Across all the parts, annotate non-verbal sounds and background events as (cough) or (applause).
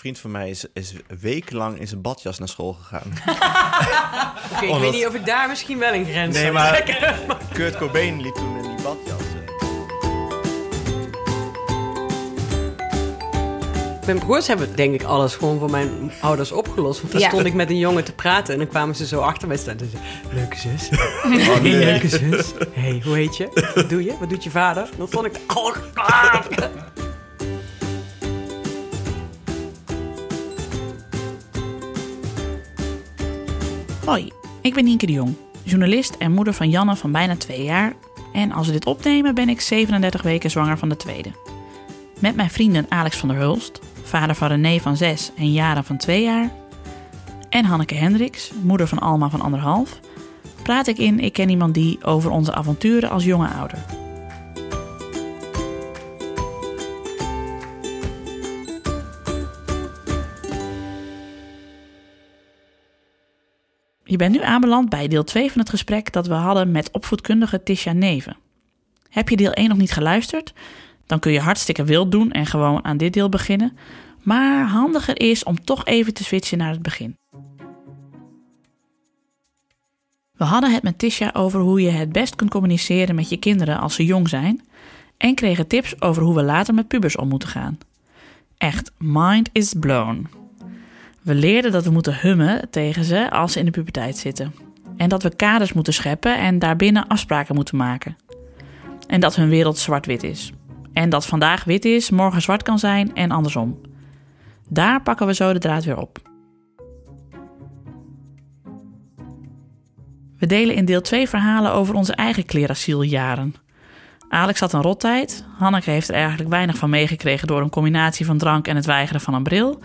vriend van mij is, is wekenlang in zijn badjas naar school gegaan. (laughs) Oké, ik Omdat- weet niet of ik daar misschien wel een grens Nee, maar. (laughs) Kurt Cobain liep toen in die badjas. Mijn broers hebben denk ik alles gewoon voor mijn ouders opgelost. Want dan Ja. stond ik met een jongen te praten en dan kwamen ze zo achter mij staan. En zeiden, leuke zus. Oh, (laughs) nee. Leuke zus. hey, hoe heet je? Wat doe je? Wat doet je vader? Dan stond ik... Oh, Hoi, ik ben Nienke de Jong, journalist en moeder van Janne van bijna twee jaar. En als we dit opnemen ben ik 37 weken zwanger van de tweede. Met mijn vrienden Alex van der Hulst, vader van René van 6 en Jara van 2 jaar. En Hanneke Hendricks, moeder van Alma van anderhalf. Praat ik in Ik Ken Iemand Die over onze avonturen als jonge ouder. Je bent nu aanbeland bij deel 2 van het gesprek dat we hadden met opvoedkundige Tisha Neven. Heb je deel 1 nog niet geluisterd? Dan kun je hartstikke wild doen en gewoon aan dit deel beginnen. Maar handiger is om toch even te switchen naar het begin. We hadden het met Tisha over hoe je het best kunt communiceren met je kinderen als ze jong zijn. En kregen tips over hoe we later met pubers om moeten gaan. Echt, mind is blown. We leerden dat we moeten hummen tegen ze als ze in de puberteit zitten. En dat we kaders moeten scheppen en daarbinnen afspraken moeten maken. En dat hun wereld zwart-wit is. En dat vandaag wit is, morgen zwart kan zijn en andersom. Daar pakken we zo de draad weer op. We delen in deel 2 verhalen over onze eigen klerasieljaren. Alex had een rottijd. Hanneke heeft er eigenlijk weinig van meegekregen door een combinatie van drank en het weigeren van een bril.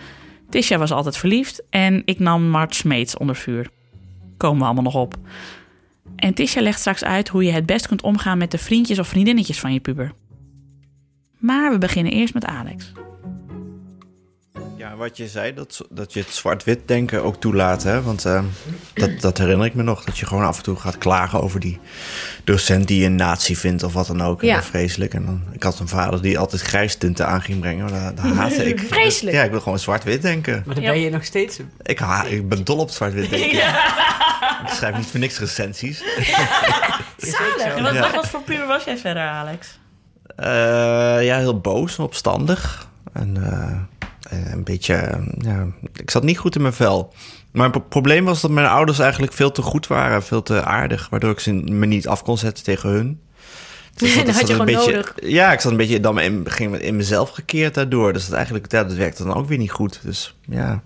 Tisha was altijd verliefd en ik nam Mart Smeets onder vuur. Komen we allemaal nog op. En Tisha legt straks uit hoe je het best kunt omgaan met de vriendjes of vriendinnetjes van je puber. Maar we beginnen eerst met Alex. Ja, wat je zei, dat, dat je het zwart-wit denken ook toelaat. Hè? Want eh, dat, dat herinner ik me nog. Dat je gewoon af en toe gaat klagen over die docent die je een nazi vindt of wat dan ook. En Ja. dan vreselijk. En dan, ik had een vader die altijd grijstinten aan ging brengen. Maar dat, dat haatte ik. (laughs) Vreselijk. Ja, ik wil gewoon zwart-wit denken. Maar dan Ja. ben je nog steeds... Ik, ha, ik ben dol op zwart-wit denken. Ik schrijf niet voor niks recensies. (laughs) Zalig. En wat, Ja. wat, wat voor puber was jij verder, Alex? Eh, ja, heel boos en opstandig. En eh, een beetje, eh, ja, ik zat niet goed in mijn vel. Maar het probleem was dat mijn ouders eigenlijk veel te goed waren, veel te aardig, waardoor ik ze me niet af kon zetten tegen hun. (laughs) Dus Dat had je gewoon beetje, nodig. Ja, ik zat een beetje dan in, ging in mezelf gekeerd daardoor. Dus dat eigenlijk, ja, dat werkte dan ook weer niet goed. Dus ja,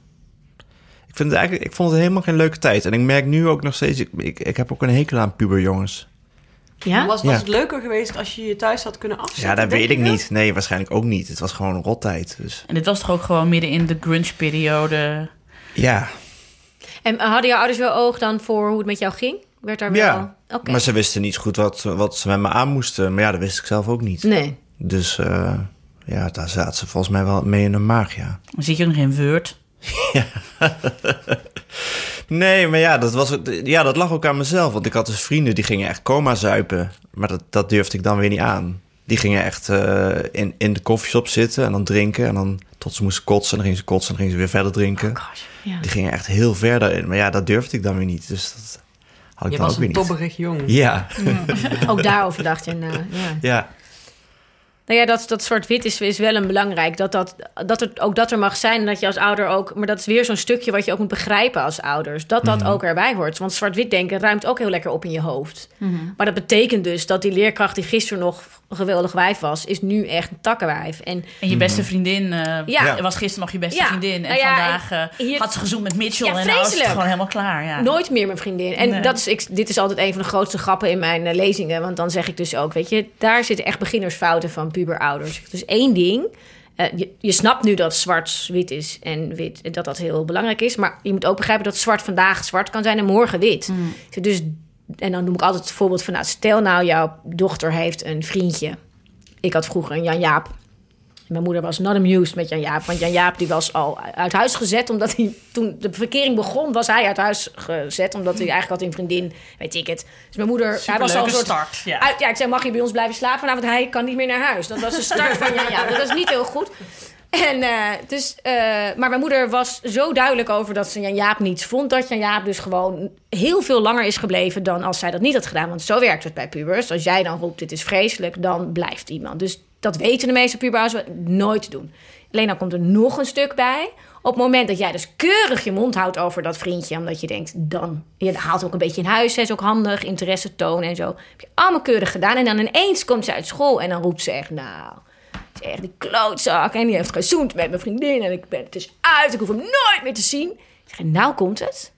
ik, vind het eigenlijk, ik vond het helemaal geen leuke tijd. En ik merk nu ook nog steeds, ik, ik, ik heb ook een hekel aan puberjongens. Ja? Was, was Ja. het leuker geweest als je je thuis had kunnen afzetten? Ja, dat weet ik niet. Nee, waarschijnlijk ook niet. Het was gewoon een rottijd. Dus En dit was toch ook gewoon midden in de grunge-periode? ja, En hadden jouw ouders wel oog dan voor hoe het met jou ging? Werd daar wel... Ja, Oké. maar ze wisten niet goed wat, wat ze met me aan moesten. Maar ja, dat wist ik zelf ook niet. Nee. Dus eh, ja, daar zaten ze volgens mij wel mee in de maag, ja. Zit je nog in Word. (laughs) Nee, maar ja dat, was, ja, dat lag ook aan mezelf. Want ik had dus vrienden die gingen echt coma zuipen. Maar dat, dat durfde ik dan weer niet aan. Die gingen echt eh, in, in de koffieshop zitten en dan drinken. En dan tot ze moesten kotsen. En dan gingen ze kotsen en dan gingen ze weer verder drinken. Ja. Die gingen echt heel ver daarin. Maar ja, dat durfde ik dan weer niet. Dus dat had ik Je dan was ook weer een niet. tobberig jong. Ja, Ook daarover dacht je na. Ja. ja. Nou ja, dat, dat zwart-wit is, is wel een belangrijk. Dat, dat, dat er, ook dat er mag zijn dat je als ouder ook... Maar dat is weer zo'n stukje wat je ook moet begrijpen als ouders. Dat dat ook erbij hoort. Want zwart-wit denken ruimt ook heel lekker op in je hoofd. Maar dat betekent dus dat die leerkracht die gisteren nog geweldig wijf was... is nu echt een takkenwijf. En En je beste vriendin eh, Ja. was gisteren nog je beste Ja. vriendin. En Nou ja, vandaag eh, hier- had ze gezoend met Mitchell. Ja, en nou is het gewoon helemaal klaar. Ja. nooit meer mijn vriendin. En Nee. dat is, ik, dit is altijd een van de grootste grappen in mijn eh, lezingen. Want dan zeg ik dus ook, weet je... daar zitten echt beginnersfouten van puberouders. Dus één ding... eh, je, je snapt nu dat zwart wit is en wit, dat dat heel belangrijk is. Maar je moet ook begrijpen dat zwart vandaag zwart kan zijn en morgen wit. Dus, en dan noem ik altijd het voorbeeld van... Nou, stel nou, jouw dochter heeft een vriendje. Ik had vroeger een Jan Jaap. Mijn moeder was not amused met Jan Jaap. Want Jan Jaap die was al uit huis gezet. Omdat hij toen de verkering begon, was hij uit huis gezet. Omdat hij eigenlijk had een vriendin, weet ik het. Dus mijn moeder, hij was al een soort... start. Ja. Uit, ja, ik zei, mag je bij ons blijven slapen? Nou, want hij kan niet meer naar huis. Dat was de start van Jan Jaap. Dat is niet heel goed. En eh, dus, eh, maar mijn moeder was zo duidelijk over dat ze Jan Jaap niets vond. Dat Jan Jaap dus gewoon heel veel langer is gebleven dan als zij dat niet had gedaan. Want zo werkt het bij pubers. Als jij dan roept, dit is vreselijk, dan blijft iemand. Dus dat weten de meeste pubers nooit doen. Alleen dan komt er nog een stuk bij. Op het moment dat jij dus keurig je mond houdt over dat vriendje, omdat je denkt, dan. Je haalt ook een beetje in huis, hè, is ook handig, interesse tonen en zo. Heb je allemaal keurig gedaan. En dan ineens komt ze uit school en dan roept ze echt, nou. Het is echt die klootzak. En die heeft gezoend met mijn vriendin. En ik ben het dus uit. Ik hoef hem nooit meer te zien. Ik zeg, nou komt het.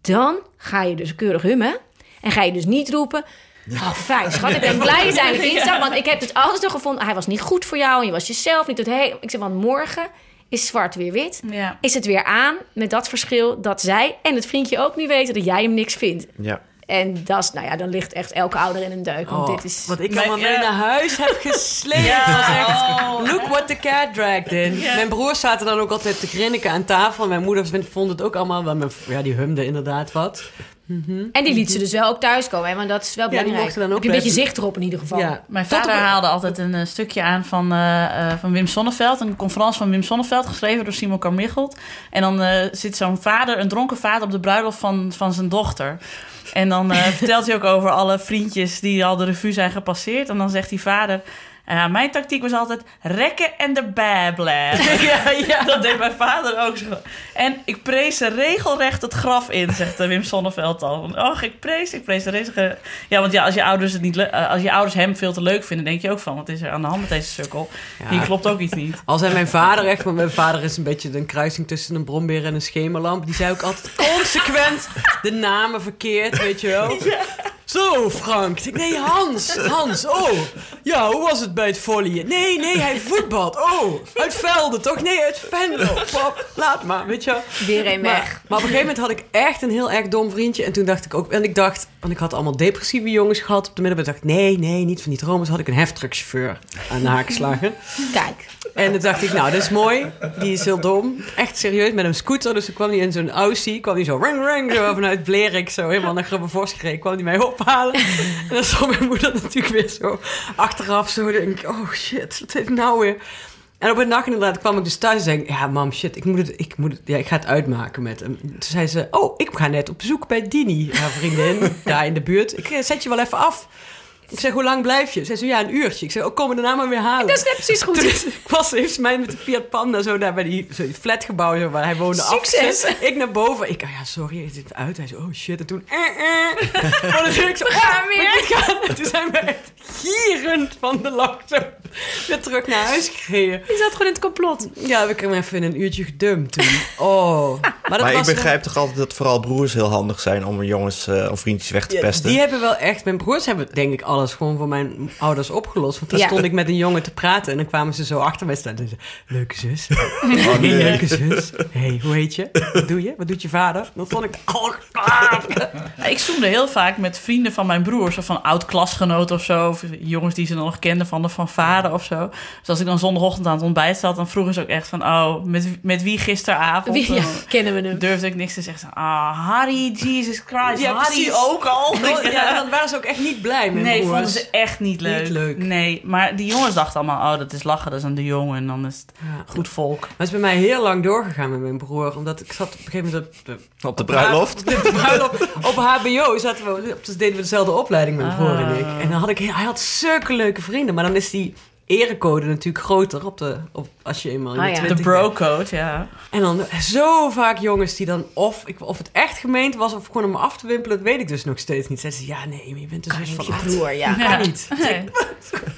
Dan ga je dus keurig hummen. En ga je dus niet roepen. Oh, fijn, schat. Ik ben blij dat hij eindelijk instapt. Want ik heb het altijd nog gevonden. Hij was niet goed voor jou. En je was jezelf niet. Het he ik zeg, want morgen is zwart weer wit. Ja. Is het weer aan met dat verschil dat zij en het vriendje ook niet weten dat jij hem niks vindt. Ja. En dat is, nou ja, dan ligt echt elke ouder in een deuk. Want Oh, dit is... Wat ik allemaal mee naar huis heb (laughs) gesleept. Ja. was echt, Oh. look what the cat dragged in. Mijn broers zaten dan ook altijd te grinniken aan tafel. En mijn moeder vond het ook allemaal... wel- mijn- Ja, die humde inderdaad wat. En die liet ze dus wel ook thuiskomen, hè? want dat is wel Ja, die belangrijk. mochten dan ook Heb je een beetje zicht erop in ieder geval. Ja. Mijn Tot vader op- haalde altijd een eh, stukje aan van, eh, eh, van Wim Sonneveld. Een conferentie van Wim Sonneveld, geschreven door Simon Carmichelt. En dan eh, zit zo'n vader, een dronken vader, op de bruiloft van, van zijn dochter. En dan eh, vertelt hij ook over alle vriendjes die al de revue zijn gepasseerd. En dan zegt die vader... Ja, mijn tactiek was altijd rekken en de babbelen. (laughs) ja, ja, dat deed mijn vader ook zo. En ik prees ze regelrecht het graf in, zegt eh, Wim Sonneveld al. Och, ik prees, ik prees de. Ja, want ja, als je ouders het niet eh, als je ouders hem veel te leuk vinden, denk je ook van, wat is er aan de hand met deze sukkel? Ja. Hier klopt ook iets niet. Al zei mijn vader echt, want mijn vader is een beetje een kruising tussen een brombeer en een schemerlamp. Die zei ook altijd (laughs) consequent de namen verkeerd, weet je wel. Zo, Frank. Nee, Hans. Hans, oh. Ja, hoe was het bij het volleyen? Nee, nee, hij voetbalt. Oh, uit Velden, toch? Nee, uit Venlo. Pap, laat maar, weet je. Weer een Maar, weg. maar op een gegeven moment had ik echt een heel erg dom vriendje. En toen dacht ik ook... En ik dacht... Want ik had allemaal depressieve jongens gehad op de middelbare. dacht ik, nee, nee, niet van die dromers. had ik een heftruckchauffeur aan de haak geslagen. Kijk. En toen dacht ik, nou, dat is mooi. Die is heel dom. Echt serieus, met een scooter. Dus toen kwam hij in zo'n Aussie. kwam hij zo ring ring, zo vanuit Blerik. Zo helemaal naar Grubbenvos gereden. kwam hij mij ophalen. En dan stond mijn moeder natuurlijk weer zo achteraf. Zo denk ik, oh shit, wat heeft nou weer... En op een dag inderdaad kwam ik dus thuis en zei. Ja, mam, shit, ik, moet het, ik, moet het, ja, ik ga het uitmaken met hem. Toen zei ze... Oh, ik ga net op bezoek bij Dini, haar vriendin. (laughs) daar in de buurt. Ik eh, zet je wel even af. Ik zeg, hoe lang blijf je? Ze zei, ja, een uurtje. Ik zeg, oh, kom me daarna maar weer halen. Dat is net precies goed. Toen (laughs) ik was heeft mij met de Fiat Panda zo daar bij die, zo flatgebouw zo, waar hij woonde Succes. (laughs) Ik naar boven. Ik, oh ja, sorry, is dit uit? Hij zei, oh shit. En toen, eh, eh. Maar (laughs) dan zei ik zo, We gaan oh, weer. we gaan. En toen zijn we echt gierend van de lach zo weer terug naar huis gereden. Die zat gewoon in het complot. Ja, we kregen even in een uurtje gedumpt toen. Oh. Maar, dat Maar ik was begrijp toch altijd dat vooral broers heel handig zijn om jongens eh, of vriendjes weg te Ja, pesten. die hebben wel echt... Mijn broers hebben denk ik alles gewoon voor mijn ouders opgelost. Want dan Ja. stond ik met een jongen te praten... en dan kwamen ze zo achter mij staan. En zeiden ze, leuke zus. Oh, (laughs) nee. Leuke zus. hey, hoe heet je? Wat doe je? Wat doet je vader? Dan stond ik... Oh, ah. Ik zoende heel vaak met vrienden van mijn broers, of van oud-klasgenoten of zo. Of jongens die ze nog kenden van de fanfare of zo. Dus als ik dan zondagochtend aan het ontbijt zat, dan vroegen ze ook echt van... Oh, met, met wie gisteravond? Wie, ja, Dan kennen we hem. durfde ik niks te zeggen. Ah, Harry, Jesus Christ. Ja, Harry precies. ook al. Ja, (laughs) dan waren ze ook echt niet blij, Nee, broers. Vonden ze echt niet leuk. Niet leuk. Nee, maar die jongens dachten allemaal... Oh, dat is lachen, dat is aan de jongen. En dan is het Ja. goed volk. Maar het is bij mij heel lang doorgegaan met mijn broer. Omdat ik zat op een gegeven moment op de, Op de bruiloft. Op de bruiloft. Op HBO zaten we, dus deden we dezelfde opleiding, mijn broer en ik. Ah. En dan had ik, hij had zulke leuke vrienden. Maar dan is die erecode natuurlijk groter op de, op, als je eenmaal in Ah, de ja. De 20 bro-code, ja. En dan zo vaak jongens die dan of, ik, of het echt gemeend was of gewoon om me af te wimpelen, dat weet ik dus nog steeds niet. Zeiden ze, ja nee, je bent dus Kan niet van je broer, ja. Kan Ja. niet. Nee.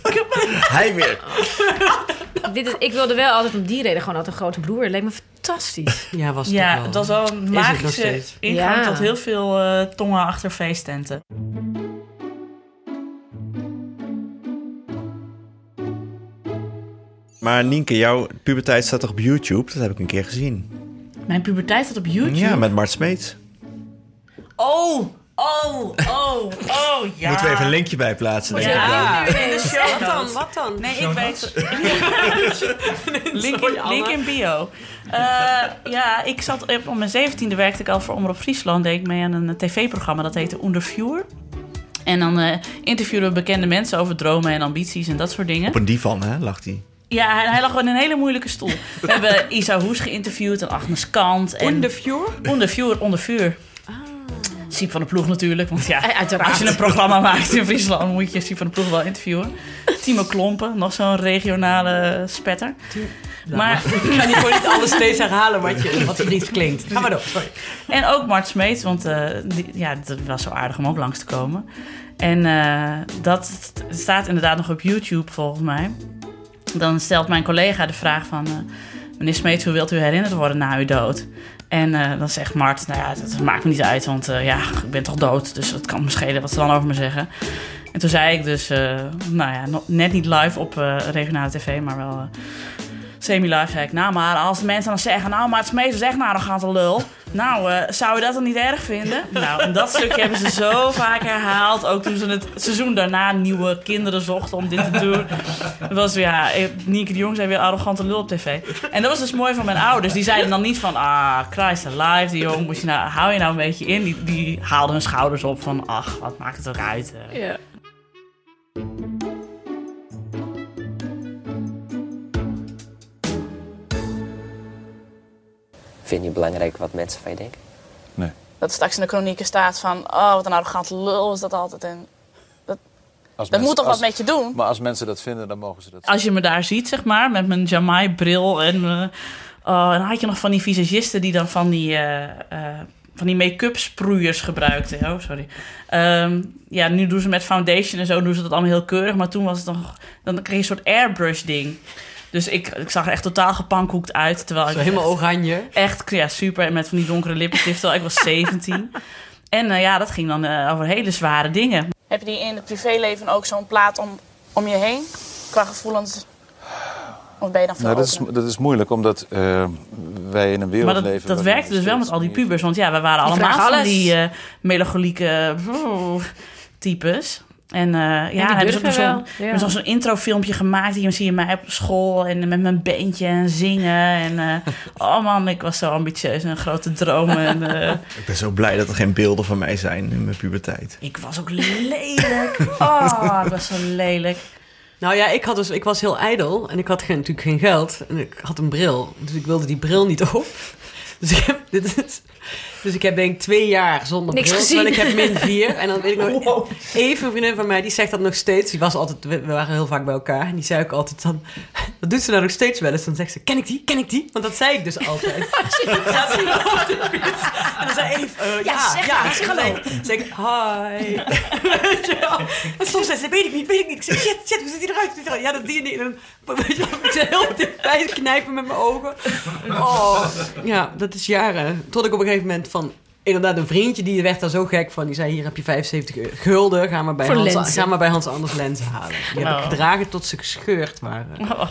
(laughs) Hij weer. (laughs) Dit is, ik wilde wel altijd om die reden gewoon altijd een grote broer. Het leek me fantastisch. Ja, was het Ja, wel. het was wel een magische ingang Ja. tot heel veel eh, tongen achter feesttenten. Maar Nienke, jouw puberteit staat toch op YouTube? Dat heb ik een keer gezien. Mijn puberteit staat op YouTube. Ja, met Mart Smeets. Oh, oh, oh, oh, ja. Moeten we even een linkje bij plaatsen, denk ik. Ja, Ja. in de show Wat dan? Wat dan? Nee, ik weet (laughs) link, Sorry, in, link in bio. Eh, ja, ik zat op, mijn zeventiende werkte ik al voor Omroep Friesland. Deed ik mee aan een tv-programma dat heette Onderviewer. En dan eh interviewden we bekende mensen over dromen en ambities en dat soort dingen. Op een divan, hè, lag hij. Ja, hij, hij lag gewoon in een hele moeilijke stoel. We (laughs) hebben Isa Hoes geïnterviewd en Agnes Kant. En de view? Onder vuur, onder vuur. Siep van de Ploeg natuurlijk. Want ja, Eh, uiteraard. als je een programma (laughs) maakt in Friesland... moet je Siep van de Ploeg wel interviewen. Timo Klompen, nog zo'n regionale spetter. Maar, (laughs) Ik ga niet gewoon niet alles steeds herhalen wat, je, wat Fries klinkt. Ga maar door, sorry. en ook Mart Smeets, want die, ja, dat was zo aardig om ook langs te komen. En eh, dat staat inderdaad nog op YouTube volgens mij. Dan stelt mijn collega de vraag van... eh, meneer Smeets, hoe wilt u herinnerd worden na uw dood? En eh, dan zegt Mart, nou ja, dat maakt me niet uit, want eh, ja, ik ben toch dood. Dus dat kan me schelen wat ze dan over me zeggen. En toen zei ik dus, nou ja, net niet live op regionale tv, maar wel semi-live. Zei ik, nou maar als de mensen dan zeggen, nou maar het Smeets is echt een arrogante lul. Nou, eh, zou je dat dan niet erg vinden? (laughs) Nou, en dat stukje hebben ze zo vaak herhaald. Ook toen ze het seizoen daarna nieuwe kinderen zochten om dit te doen. Het was ja, eh, Nienke de Jong zei weer arrogante lul op tv. En dat was dus mooi van mijn ouders. Die zeiden dan niet van, ah, Christ alive, die jong, moet je nou, hou je nou een beetje in. Die, die haalden hun schouders op van, ach, wat maakt het ook uit. eh. Ja. Vind je belangrijk wat mensen van je denken? Dat straks in de chronieken staat van... oh, wat een arrogante lul is dat altijd. En Als dat mensen- moet toch als- wat met je doen? Maar als mensen dat vinden, dan mogen ze dat. Als je me daar ziet, zeg maar, met mijn Jamai-bril en... eh, oh, en dan had je nog van die visagisten die dan van die... eh, eh, van die make-up sproeiers gebruikten. Oh, sorry. Ehm, ja, nu doen ze met foundation en zo doen ze dat allemaal heel keurig. Maar toen was het nog... Dan kreeg je een soort airbrush ding. Dus ik, ik zag er echt totaal gepankoekt uit. Terwijl Zo ik helemaal oranje. echt, ja, super. En met van die donkere lippenstift. terwijl Ik was (laughs) 17. En eh, ja, dat ging dan eh, over hele zware dingen. Heb je die in het privéleven ook zo'n plaat om, om je heen? Qua gevoelens? Of ben je dan veel Nou, dat, is, dat is moeilijk, omdat eh, wij in een wereld Maar dat, leven. dat werkte we dus wel met al die pubers. Want ja, we waren Die allemaal van die eh, melancholieke types. En eh, ja, die hebben ze zo'n ja. introfilmpje gemaakt. Hier zie je mij op school en met mijn bandje en zingen. En eh, oh man, ik was zo ambitieus en grote dromen. En, eh, (laughs) Ik ben zo blij dat er geen beelden van mij zijn in mijn puberteit. ik was ook lelijk. Oh, ik was zo lelijk. Nou ja, ik, had dus, ik was heel ijdel en ik had geen, natuurlijk geen geld. En ik had een bril, dus ik wilde die bril niet op. (laughs) Dus ik heb, dit is, dus ik heb denk ik twee jaar zonder Niks bril. gezien. terwijl ik heb min vier. (laughs) En dan weet ik nog, even een vriendin van mij, die zegt dat nog steeds. Die was altijd, we waren heel vaak bij elkaar. En die zei ook altijd dan, dat doet ze nou nog steeds wel eens. Dan zegt ze, ken ik die? Ken ik die? Want dat zei ik dus altijd. (laughs) Ja, zie je (laughs) op de fiets. En dan zei Eve, eh, ja, zeg ja. maar, zeg dan hallo. zeg ik- zeg ik, hi. Weet je wel? En soms zei ze, weet ik niet, weet ik niet. Ik zeg, shit, shit, hoe ziet hij eruit? Ja, dat die en die. En dan, weet je wel, ik zei heel dichtbij knijpen met mijn ogen. Oh, ja, dat is jaren. Tot ik op een gegeven moment van... Inderdaad, een vriendje die werd daar zo gek van. Die zei, hier heb je 75 euro. gulden. Ga maar bij, Voor Hans, lenzen. ga maar bij Hans Anders lenzen halen. Die heb ik Oh. gedragen tot ze gescheurd waren. Oh,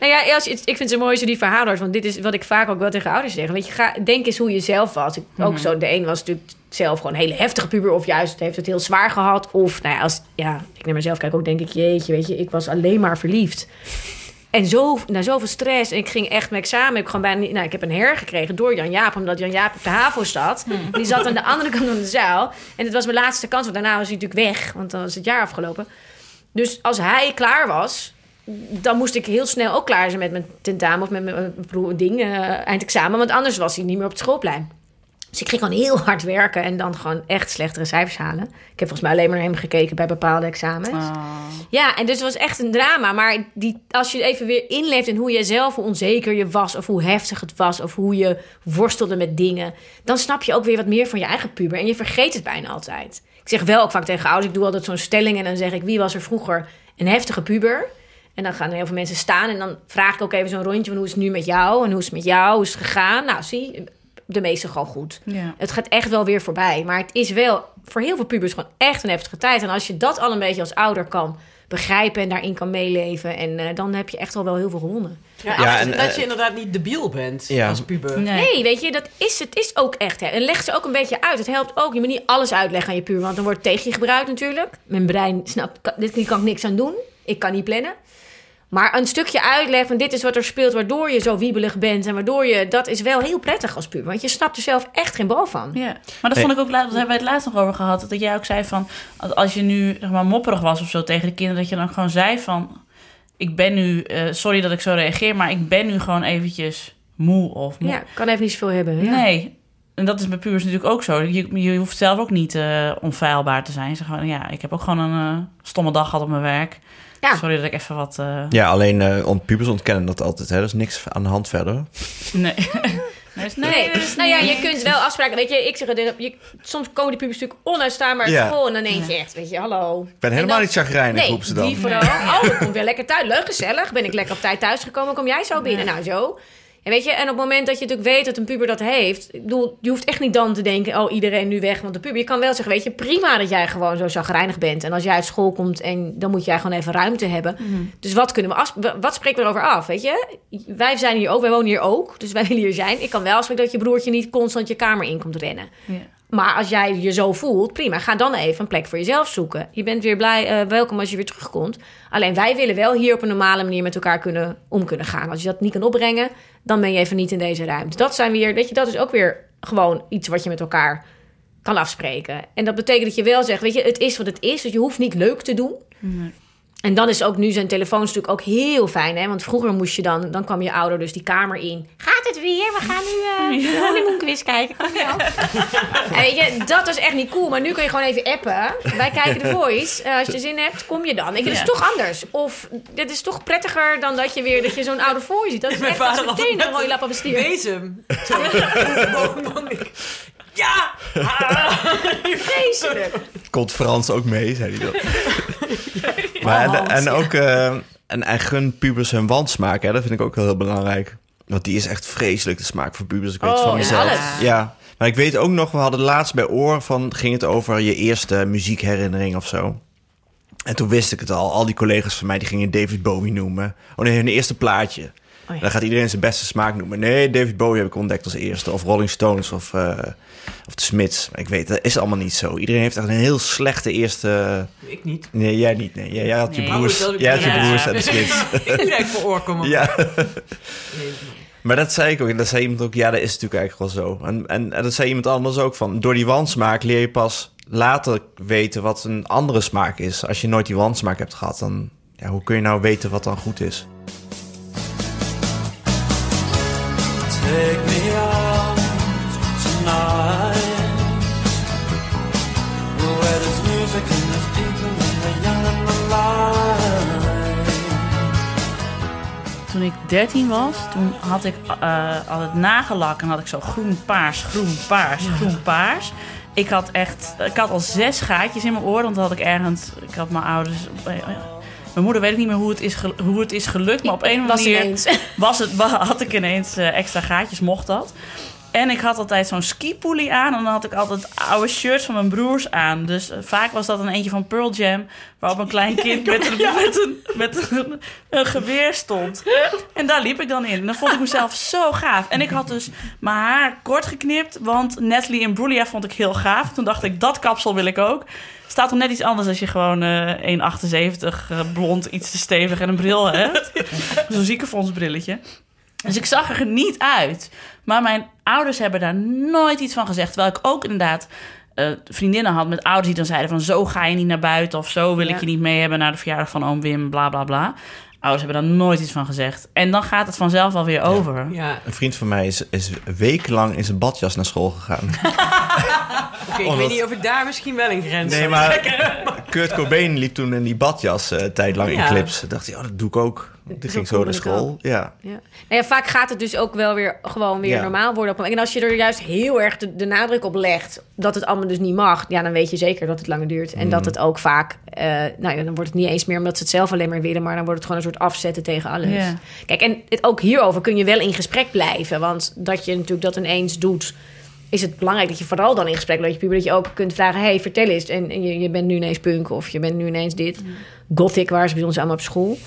Nou ja, als, je- ik vind het zo mooi je die verhalen hoort. Want dit is wat ik vaak ook wel tegen ouders zeg. Weet je, ga, denk eens hoe je zelf was. Ik, Ook zo, de een was natuurlijk zelf gewoon een hele heftige puber. Of juist heeft het heel zwaar gehad. Of, nou ja, als ja, ik naar mezelf kijk ook, denk ik... Jeetje, weet je, ik was alleen maar verliefd. En zo, na zoveel stress. En ik ging echt mijn examen. Ik, heb gewoon bijna nou, ik heb een her gekregen door Jan Jaap. Omdat Jan Jaap op de HAVO zat. Die zat aan de andere kant van de zaal. En het was mijn laatste kans. Want daarna was hij natuurlijk weg. Want dan was het jaar afgelopen. Dus als hij klaar was, dan moest ik heel snel ook klaar zijn met mijn tentamen of met mijn eh, pro- ding, eh, eindexamen. Want anders was hij niet meer op het schoolplein. Dus ik ging gewoon heel hard werken en dan gewoon echt slechtere cijfers halen. Ik heb volgens mij alleen maar naar hem gekeken bij bepaalde examens. oh. Ja, en dus het was echt een drama. Maar die, als je even weer inleeft in hoe je zelf, hoe onzeker je was... of hoe heftig het was, of hoe je worstelde met dingen... dan snap je ook weer wat meer van je eigen puber. En je vergeet het bijna altijd. Ik zeg wel ook vaak tegen ouders, ik doe altijd zo'n stelling... en dan zeg ik, wie was er vroeger een heftige puber... En dan gaan er heel veel mensen staan en dan vraag ik ook even zo'n rondje van hoe is het nu met jou en hoe is het met jou, hoe is het gegaan? Nou, zie, de meeste gewoon goed. Ja. Het gaat echt wel weer voorbij. Maar het is wel voor heel veel pubers gewoon echt een heftige tijd. En als je dat al een beetje als ouder kan begrijpen en daarin kan meeleven... En, eh, dan heb je echt al wel heel veel gewonnen. Ja, en, dat eh, je inderdaad niet debiel bent Ja. als puber. Nee. Nee, weet je, dat is, het is ook echt. Hè. En leg ze ook een beetje uit. Het helpt ook. Je moet niet alles uitleggen aan je puber, want dan wordt het tegen je gebruikt natuurlijk. Mijn brein snapt, dit hier kan ik niks aan doen. Ik kan niet plannen. Maar een stukje uitleg van dit is wat er speelt, waardoor je zo wiebelig bent en waardoor je, dat is wel heel prettig als puber. Want je snapt er zelf echt geen bal van. Ja, maar dat vond ik ook laat, dat hebben wij het laatst nog over gehad. Dat jij ook zei van, als je nu zeg maar mopperig was of zo tegen de kinderen, dat je dan gewoon zei van, ik ben nu, eh, sorry dat ik zo reageer, maar ik ben nu gewoon eventjes moe of moe. Ja, kan even niet zoveel hebben. Ja. Nee. En dat is bij pubers natuurlijk ook zo. Je, je hoeft zelf ook niet eh, onfeilbaar te zijn. Ze gewoon, ja, ik heb ook gewoon een eh, stomme dag gehad op mijn werk. Ja. Sorry dat ik even wat... eh, Ja, alleen eh ont pubers ontkennen dat altijd. Hè? Er is niks aan de hand verder. Nee. (laughs) nee, nou ja, je kunt wel afspraken. Weet je, ik zeg het, je, soms komen die pubers natuurlijk onuitstaanbaar Ja. vol. En dan denk je echt, weet je, hallo. Ik ben helemaal niet chagrijnig, Nee, roepen ze dan. die vooral. (laughs) Oh, ik kom weer lekker thuis. Leuk, gezellig. Ben ik lekker op tijd thuisgekomen, kom jij zo binnen. Nou, zo. En weet je, en op het moment dat je natuurlijk weet dat een puber dat heeft... Ik bedoel, je hoeft echt niet dan te denken... oh, iedereen nu weg, want de puber... Je kan wel zeggen, weet je, prima dat jij gewoon zo chagrijnig bent. En als jij uit school komt en dan moet jij gewoon even ruimte hebben. Dus wat kunnen we af... Wat spreken we erover af, weet je? Wij zijn hier ook, wij wonen hier ook. Dus (laughs) wij willen hier zijn. Ik kan wel afspreken dat je broertje niet constant je kamer in komt rennen. Ja. Maar als jij je zo voelt, prima. Ga dan even een plek voor jezelf zoeken. Je bent weer blij, eh, welkom als je weer terugkomt. Alleen wij willen wel hier op een normale manier met elkaar kunnen, om kunnen gaan. Als je dat niet kan opbrengen, dan ben je even niet in deze ruimte. Dat zijn weer, weet je, dat is ook weer gewoon iets wat je met elkaar kan afspreken. En dat betekent dat je wel zegt, weet je, het is wat het is. Dus je hoeft niet leuk te doen. En dan is ook nu zijn telefoon natuurlijk ook heel fijn, hè? Want vroeger moest je dan, dan kwam je ouder dus die kamer in. Gaat het weer? We gaan nu eh de honeymoon quiz kijken. Kom je al? (laughs) En weet je, dat is echt niet cool. Maar nu kun je gewoon even appen. Wij kijken de voice. Eh, als je zin hebt, kom je dan. Dat is Ja. toch anders. Of dit is toch prettiger dan dat je weer dat je zo'n oude voor je ziet. Dat is Mijn echt vader meteen een rode lap op het stier. Bezem. (laughs) (laughs) Ja! Vreselijk. Komt Frans ook mee, zei hij dan. (laughs) maar en, ook... eh, en, en gun pubers hun wandsmaak, hè? Dat vind ik ook wel heel belangrijk. Want die is echt vreselijk, de smaak voor pubers. Ik weet het Oh, van mezelf. Ja. Maar ik weet ook nog, we hadden laatst bij Oor van... ging het over je eerste muziekherinnering of zo. En toen wist ik het al. Al die collega's van mij die gingen David Bowie noemen. Oh nee, hun eerste plaatje. ja. Dan gaat iedereen zijn beste smaak noemen. Nee, David Bowie heb ik ontdekt als eerste. Of Rolling Stones of, eh, of de Smiths. Maar ik weet, dat is allemaal niet zo. Iedereen heeft echt een heel slechte eerste... Ik niet. Nee, jij niet. Nee, jij, jij had je Nee. broers, Oh, dat- jij had je (laughs) ja. broers en de Smiths. Ik voor oorkomen. ja. Nee, Maar dat zei ik ook. En dat zei iemand ook. Ja, dat is natuurlijk eigenlijk wel zo. En, en, en dat zei iemand anders ook van. Door die wansmaak leer je pas later weten wat een andere smaak is. Als je nooit die wansmaak hebt gehad, dan... Ja, hoe kun je nou weten wat dan goed is? Take me out ik 13 was, toen had ik eh al het nagellak en had ik zo groen, paars, groen, paars, groen, paars. Ik had echt, ik had al zes gaatjes in mijn oren, want had ik ergens, ik had mijn ouders. eh, Mijn moeder weet ik niet meer hoe het is, hoe het is gelukt, maar op een of andere Was manier was het, had ik ineens eh, extra gaatjes, mocht dat. En ik had altijd zo'n skipoelie aan. En dan had ik altijd oude shirts van mijn broers aan. Dus eh, vaak was dat een eentje van Pearl Jam... waarop een klein kind met, een, (laughs) met, een, met een, een geweer stond. En daar liep ik dan in. En dan vond ik mezelf zo gaaf. En ik had dus mijn haar kort geknipt... want Natalie Imbruglia vond ik heel gaaf. Toen dacht ik, dat kapsel wil ik ook. Staat toch net iets anders als je gewoon eh 1,78 eh, blond, iets te stevig en een bril hebt. (laughs) Zo'n ziekenfondsbrilletje. Dus ik zag er niet uit. Maar mijn ouders hebben daar nooit iets van gezegd. Terwijl ik ook inderdaad eh, vriendinnen had met ouders die dan zeiden van... zo ga je niet naar buiten of zo wil Ja. ik je niet mee hebben... naar de verjaardag van oom Wim, bla bla bla. Ouders hebben daar nooit iets van gezegd. En dan gaat het vanzelf alweer over. Ja, Een vriend van mij is, is wekenlang in zijn badjas naar school gegaan. (laughs) oké. ik Omdat- weet niet of ik daar misschien wel een grens Nee, maar. Kurt Cobain liep toen in die badjas eh tijdlang in clips. Dacht hij, oh, dat doe ik ook. Die ging zo naar school. Ja. Ja. Nou ja, vaak gaat het dus ook wel weer gewoon weer Ja. normaal worden. Op, en als je er juist heel erg de, de nadruk op legt dat het allemaal dus niet mag, ja, dan weet je zeker dat het langer duurt. En dat het ook vaak, eh, nou ja, dan wordt het niet eens meer omdat ze het zelf alleen maar willen, maar dan wordt het gewoon een soort afzetten tegen alles. Ja. Kijk, en het, ook hierover kun je wel in gesprek blijven, want dat je natuurlijk dat ineens doet. Is het belangrijk dat je vooral dan in gesprek blijft, dat je, puber, dat je ook kunt vragen: hey, vertel eens. En, en je, je bent nu ineens punk of je bent nu ineens dit. Gothic waren ze bij ons allemaal op school.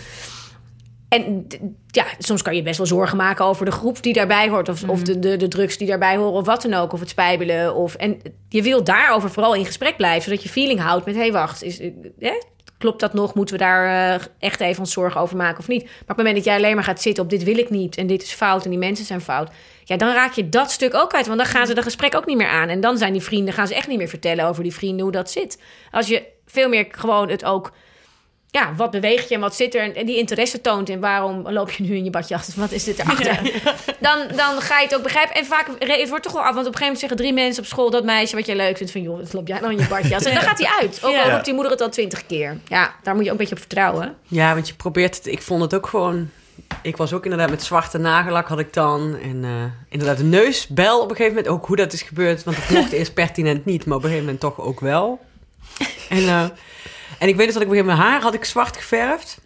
En ja, soms kan je best wel zorgen maken over de groep die daarbij hoort. Of, of de, de, de drugs die daarbij horen, of wat dan ook. Of het spijbelen. Of, en je wil daarover vooral in gesprek blijven, zodat je feeling houdt met: hé, hey, wacht, is, eh, klopt dat nog? Moeten we daar eh, echt even ons zorgen over maken of niet? Maar op het moment dat jij alleen maar gaat zitten op: dit wil ik niet en dit is fout en die mensen zijn fout. Ja, dan raak je dat stuk ook uit. Want dan gaan ze dat gesprek ook niet meer aan. En dan zijn die vrienden, gaan ze echt niet meer vertellen over die vrienden hoe dat zit. Als je veel meer gewoon het ook ja, wat beweegt je en wat zit er? En die interesse toont in waarom loop je nu in je badjas? Wat is dit erachter? Dan, dan ga je het ook begrijpen. En vaak, het wordt toch wel af. Want op een gegeven moment zeggen drie mensen op school... dat meisje wat jij leuk vindt van... joh, wat loop jij nou in je badjas? En dan gaat hij uit. Ook al roept die moeder het al twintig keer. Ja, daar moet je ook een beetje op vertrouwen. Ja, want je probeert het. Ik vond het ook gewoon. Ik was ook inderdaad met zwarte nagellak had ik dan. En eh, inderdaad de neusbel op een gegeven moment. Ook hoe dat is gebeurd. Want het mocht eerst pertinent niet, maar op een gegeven moment toch ook wel. En, eh, en ik weet dus dat ik op een gegeven moment mijn haar had ik zwart geverfd.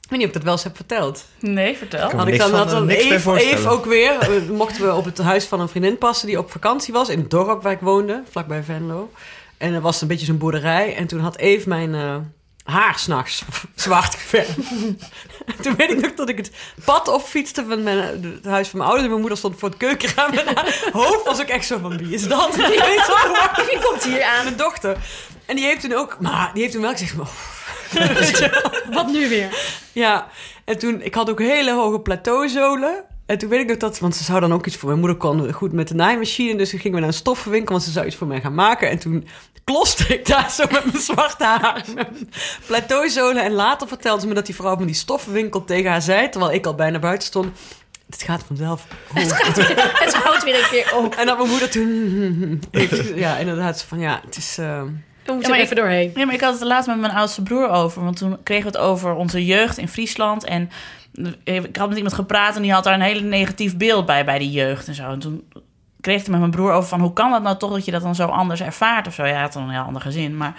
Ik weet niet of ik dat wel eens heb verteld. Nee, vertel. Had ik dan, van- had dan Eve, ook weer. eh, mochten we op het huis van een vriendin passen die op vakantie was. In het dorp waar ik woonde, vlakbij Venlo. En er was een beetje zo'n boerderij. En toen had Eve mijn eh, haar s'nachts (laughs) zwart geverfd. En (laughs) toen weet ik nog dat ik het pad opfietste van mijn, het huis van mijn ouders. En mijn moeder stond voor het keukenraam. En haar hoofd was ook echt zo van, wie is dat? Die weet zo, Wie komt hier aan? Mijn dochter. En die heeft toen ook, maar die heeft toen wel gezegd... Oh, (laughs) Wat nu weer? ja, en toen, ik had ook hele hoge plateauzolen. En toen weet ik nog dat, want ze zou dan ook iets voor mijn moeder kon goed met de naaimachine. Dus toen gingen we naar een stoffenwinkel, want ze zou iets voor mij gaan maken. En toen kloste ik daar zo met mijn zwarte haar, (laughs) plateauzolen. En later vertelde ze me dat die vrouw van die stoffenwinkel tegen haar zei, terwijl ik al bijna buiten stond. Het gaat vanzelf. goed." Het houdt weer een keer op. En dat mijn moeder toen, (laughs) ja, inderdaad, van ja, het is. eh, We moeten maar ik- even doorheen. Ja, maar ik had het laatst met mijn oudste broer over. Want toen kregen we het over onze jeugd in Friesland. En ik had met iemand gepraat en die had daar een hele negatief beeld bij, bij die jeugd en zo. En toen kreeg ik het met mijn broer over van... hoe kan dat nou toch dat je dat dan zo anders ervaart of zo? Ja, hij had dan een heel ander gezin. Maar...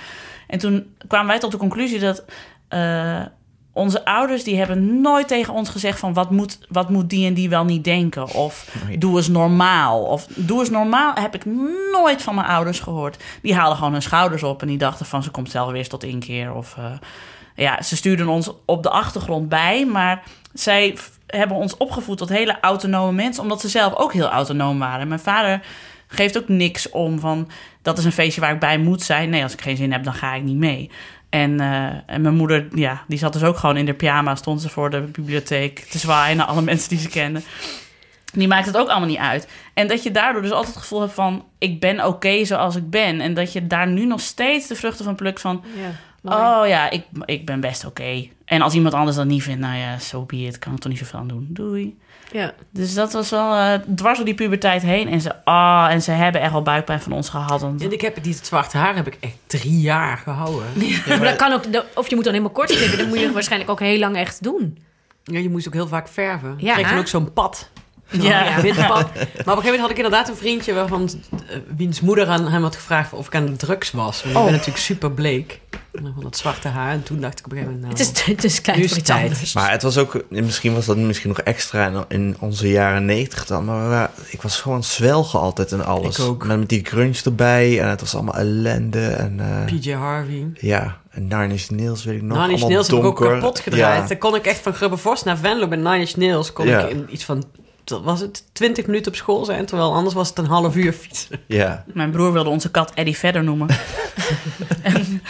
En toen kwamen wij tot de conclusie dat... eh, onze ouders die hebben nooit tegen ons gezegd van... wat moet, wat moet die en die wel niet denken? Of doe eens normaal. Of doe eens normaal heb ik nooit van mijn ouders gehoord. Die haalden gewoon hun schouders op en die dachten van... ze komt zelf weer eens tot inkeer. Of eh, ja, ze stuurden ons op de achtergrond bij... maar zij hebben ons opgevoed tot hele autonome mensen... omdat ze zelf ook heel autonoom waren. Mijn vader geeft ook niks om van... dat is een feestje waar ik bij moet zijn. Nee, als ik geen zin heb, dan ga ik niet mee. En, eh, en mijn moeder, ja, die zat dus ook gewoon in de pyjama... stond ze voor de bibliotheek te zwaaien naar alle mensen die ze kenden. Die maakt het ook allemaal niet uit. En dat je daardoor dus altijd het gevoel hebt van... ik ben oké zoals ik ben. En dat je daar nu nog steeds de vruchten van plukt van... oh ja, ik, ik ben best oké. En als iemand anders dat niet vindt, nou ja, so be it. Kan ik toch niet zoveel aan doen. Doei. Ja. Dus dat was wel eh, dwars door die puberteit heen. En ze, ah, en ze hebben echt wel buikpijn van ons gehad. En ik heb die zwarte haar heb ik echt drie jaar gehouden. maar dat kan ook, of je moet dan helemaal kort knippen. Dan moet je (laughs) waarschijnlijk ook heel lang echt doen. Ja, je moest ook heel vaak verven. Ja. Je kreeg dan ook zo'n pad. Ja. ja. witte. Maar op een gegeven moment had ik inderdaad een vriendje... waarvan eh, wiens moeder aan hem had gevraagd of ik aan de drugs was. Want ik Oh. ben natuurlijk super bleek. En Van dat zwarte haar. En toen dacht ik op een gegeven moment... Het Nou, is, het is klein voor iets tijd. anders. Maar het was ook, misschien was dat misschien nog extra in, in onze jaren negentig dan. Maar waren- ik was gewoon zwelgen altijd en alles. Ik ook. Met, met die grunge erbij en het was allemaal ellende. En, eh, PJ Harvey. ja, en Nine Inch Nails weet ik nog. Nine Inch Nails heb ik ook kapot gedraaid. Ja. Dan kon ik echt van Grubbevorst naar Venlo bij Nine Inch Nails... kon Ja. ik in iets van... was het 20 minuten op school zijn, terwijl anders was het een half uur fietsen. Ja. Mijn broer wilde onze kat Eddie Vedder noemen. (laughs) en,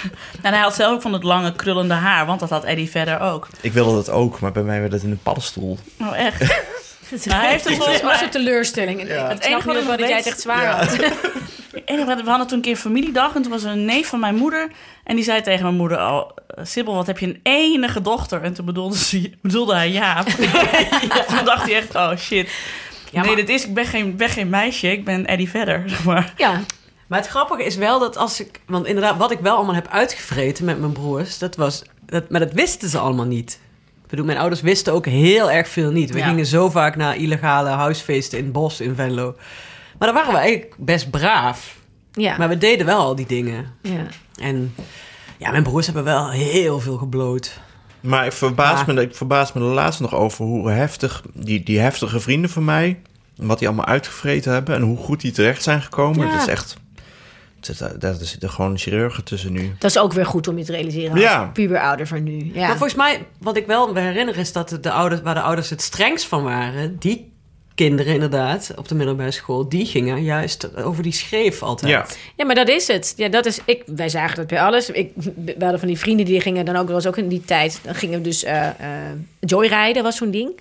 en hij had zelf ook van het lange krullende haar, want dat had Eddie Vedder ook. Ik wilde dat ook, maar bij mij werd het in een paddenstoel. Nou, echt. Hij heeft het volgens mij... een teleurstelling. Ja. Het enige wat dat jij het echt zwaar Ja. (laughs) had. Wat- We hadden toen een keer familiedag en toen was er een neef van mijn moeder. En die zei tegen mijn moeder, oh, Sibyl, wat heb je een enige dochter? En toen bedoelde, ze, bedoelde hij Jaap. (laughs) (laughs) Toen dacht hij echt, oh shit. Ja, nee, maar- dit is, ik ben, geen, ben geen meisje, ik ben Eddie Vedder. Zeg maar. Ja, Maar het grappige is wel dat als ik... Want inderdaad, wat ik wel allemaal heb uitgevreten met mijn broers... Dat was, dat, maar dat wisten ze allemaal niet. Ik bedoel, mijn ouders wisten ook heel erg veel niet. We Ja. gingen zo vaak naar illegale huisfeesten in het bos in Venlo. Maar dan waren we eigenlijk best braaf. ja, Maar we deden wel al die dingen. ja. En ja, mijn broers hebben wel heel veel gebloot. Maar ik verbaas, Ja. me, ik verbaas me er laatst nog over hoe heftig die, die heftige vrienden van mij, wat die allemaal uitgevreten hebben en hoe goed die terecht zijn gekomen. Ja. Dat is echt, er zitten- daar zitten gewoon chirurgen tussen nu. Dat is ook weer goed om je te realiseren als Ja. puberouder van nu. Ja. Maar volgens mij, wat ik wel me herinner is dat de ouders, waar de ouders het strengst van waren, die kinderen inderdaad op de middelbare school, die gingen juist over die schreef altijd. Ja. Ja, maar dat is het. Ja, dat is, ik, wij zagen dat bij alles. Ik, we hadden van die vrienden die gingen dan ook, was ook in die tijd, dan gingen we dus eh eh joyrijden, was zo'n ding.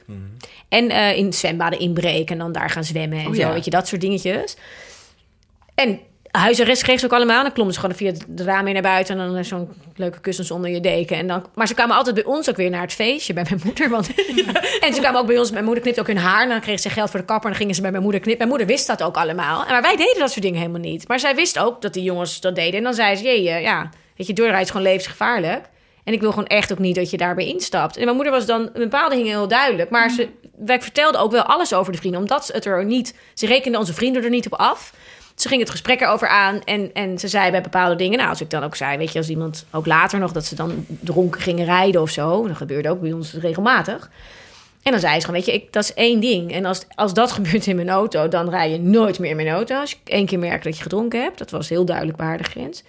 En eh, in zwembaden inbreken en dan daar gaan zwemmen en Oh, zo, ja. weet je, dat soort dingetjes. En huisarrest kreeg ze ook allemaal. Dan klommen ze gewoon via het raam mee naar buiten... en dan zo'n leuke kussens onder je deken. En dan, maar ze kwamen altijd bij ons ook weer naar het feestje, bij mijn moeder. Want, (laughs) en ze kwamen ook bij ons. Mijn moeder knipte ook hun haar. En dan kregen ze geld voor de kapper. En dan gingen ze bij mijn moeder knippen. Mijn moeder wist dat ook allemaal. En Maar wij deden dat soort dingen helemaal niet. Maar zij wist ook dat die jongens dat deden. En dan zei ze, jee, eh, ja, weet je, doorrijden is gewoon levensgevaarlijk. En ik wil gewoon echt ook niet dat je daarbij instapt. En mijn moeder was dan, een bepaalde dingen heel duidelijk. Maar ze, wij vertelden ook wel alles over de vrienden. Omdat het er niet, ze rekenden onze vrienden er niet op af. Ze ging het gesprek erover aan en, en ze zei bij bepaalde dingen... nou, als ik dan ook zei, weet je, als iemand ook later nog... dat ze dan dronken gingen rijden of zo... dat gebeurde ook bij ons regelmatig... En dan zei ze gewoon, weet je, ik, dat is één ding. En als, als dat (laughs) gebeurt in mijn auto, dan rij je nooit meer in mijn auto. Als ik één keer merk dat je gedronken hebt, dat was heel duidelijk waar de grens.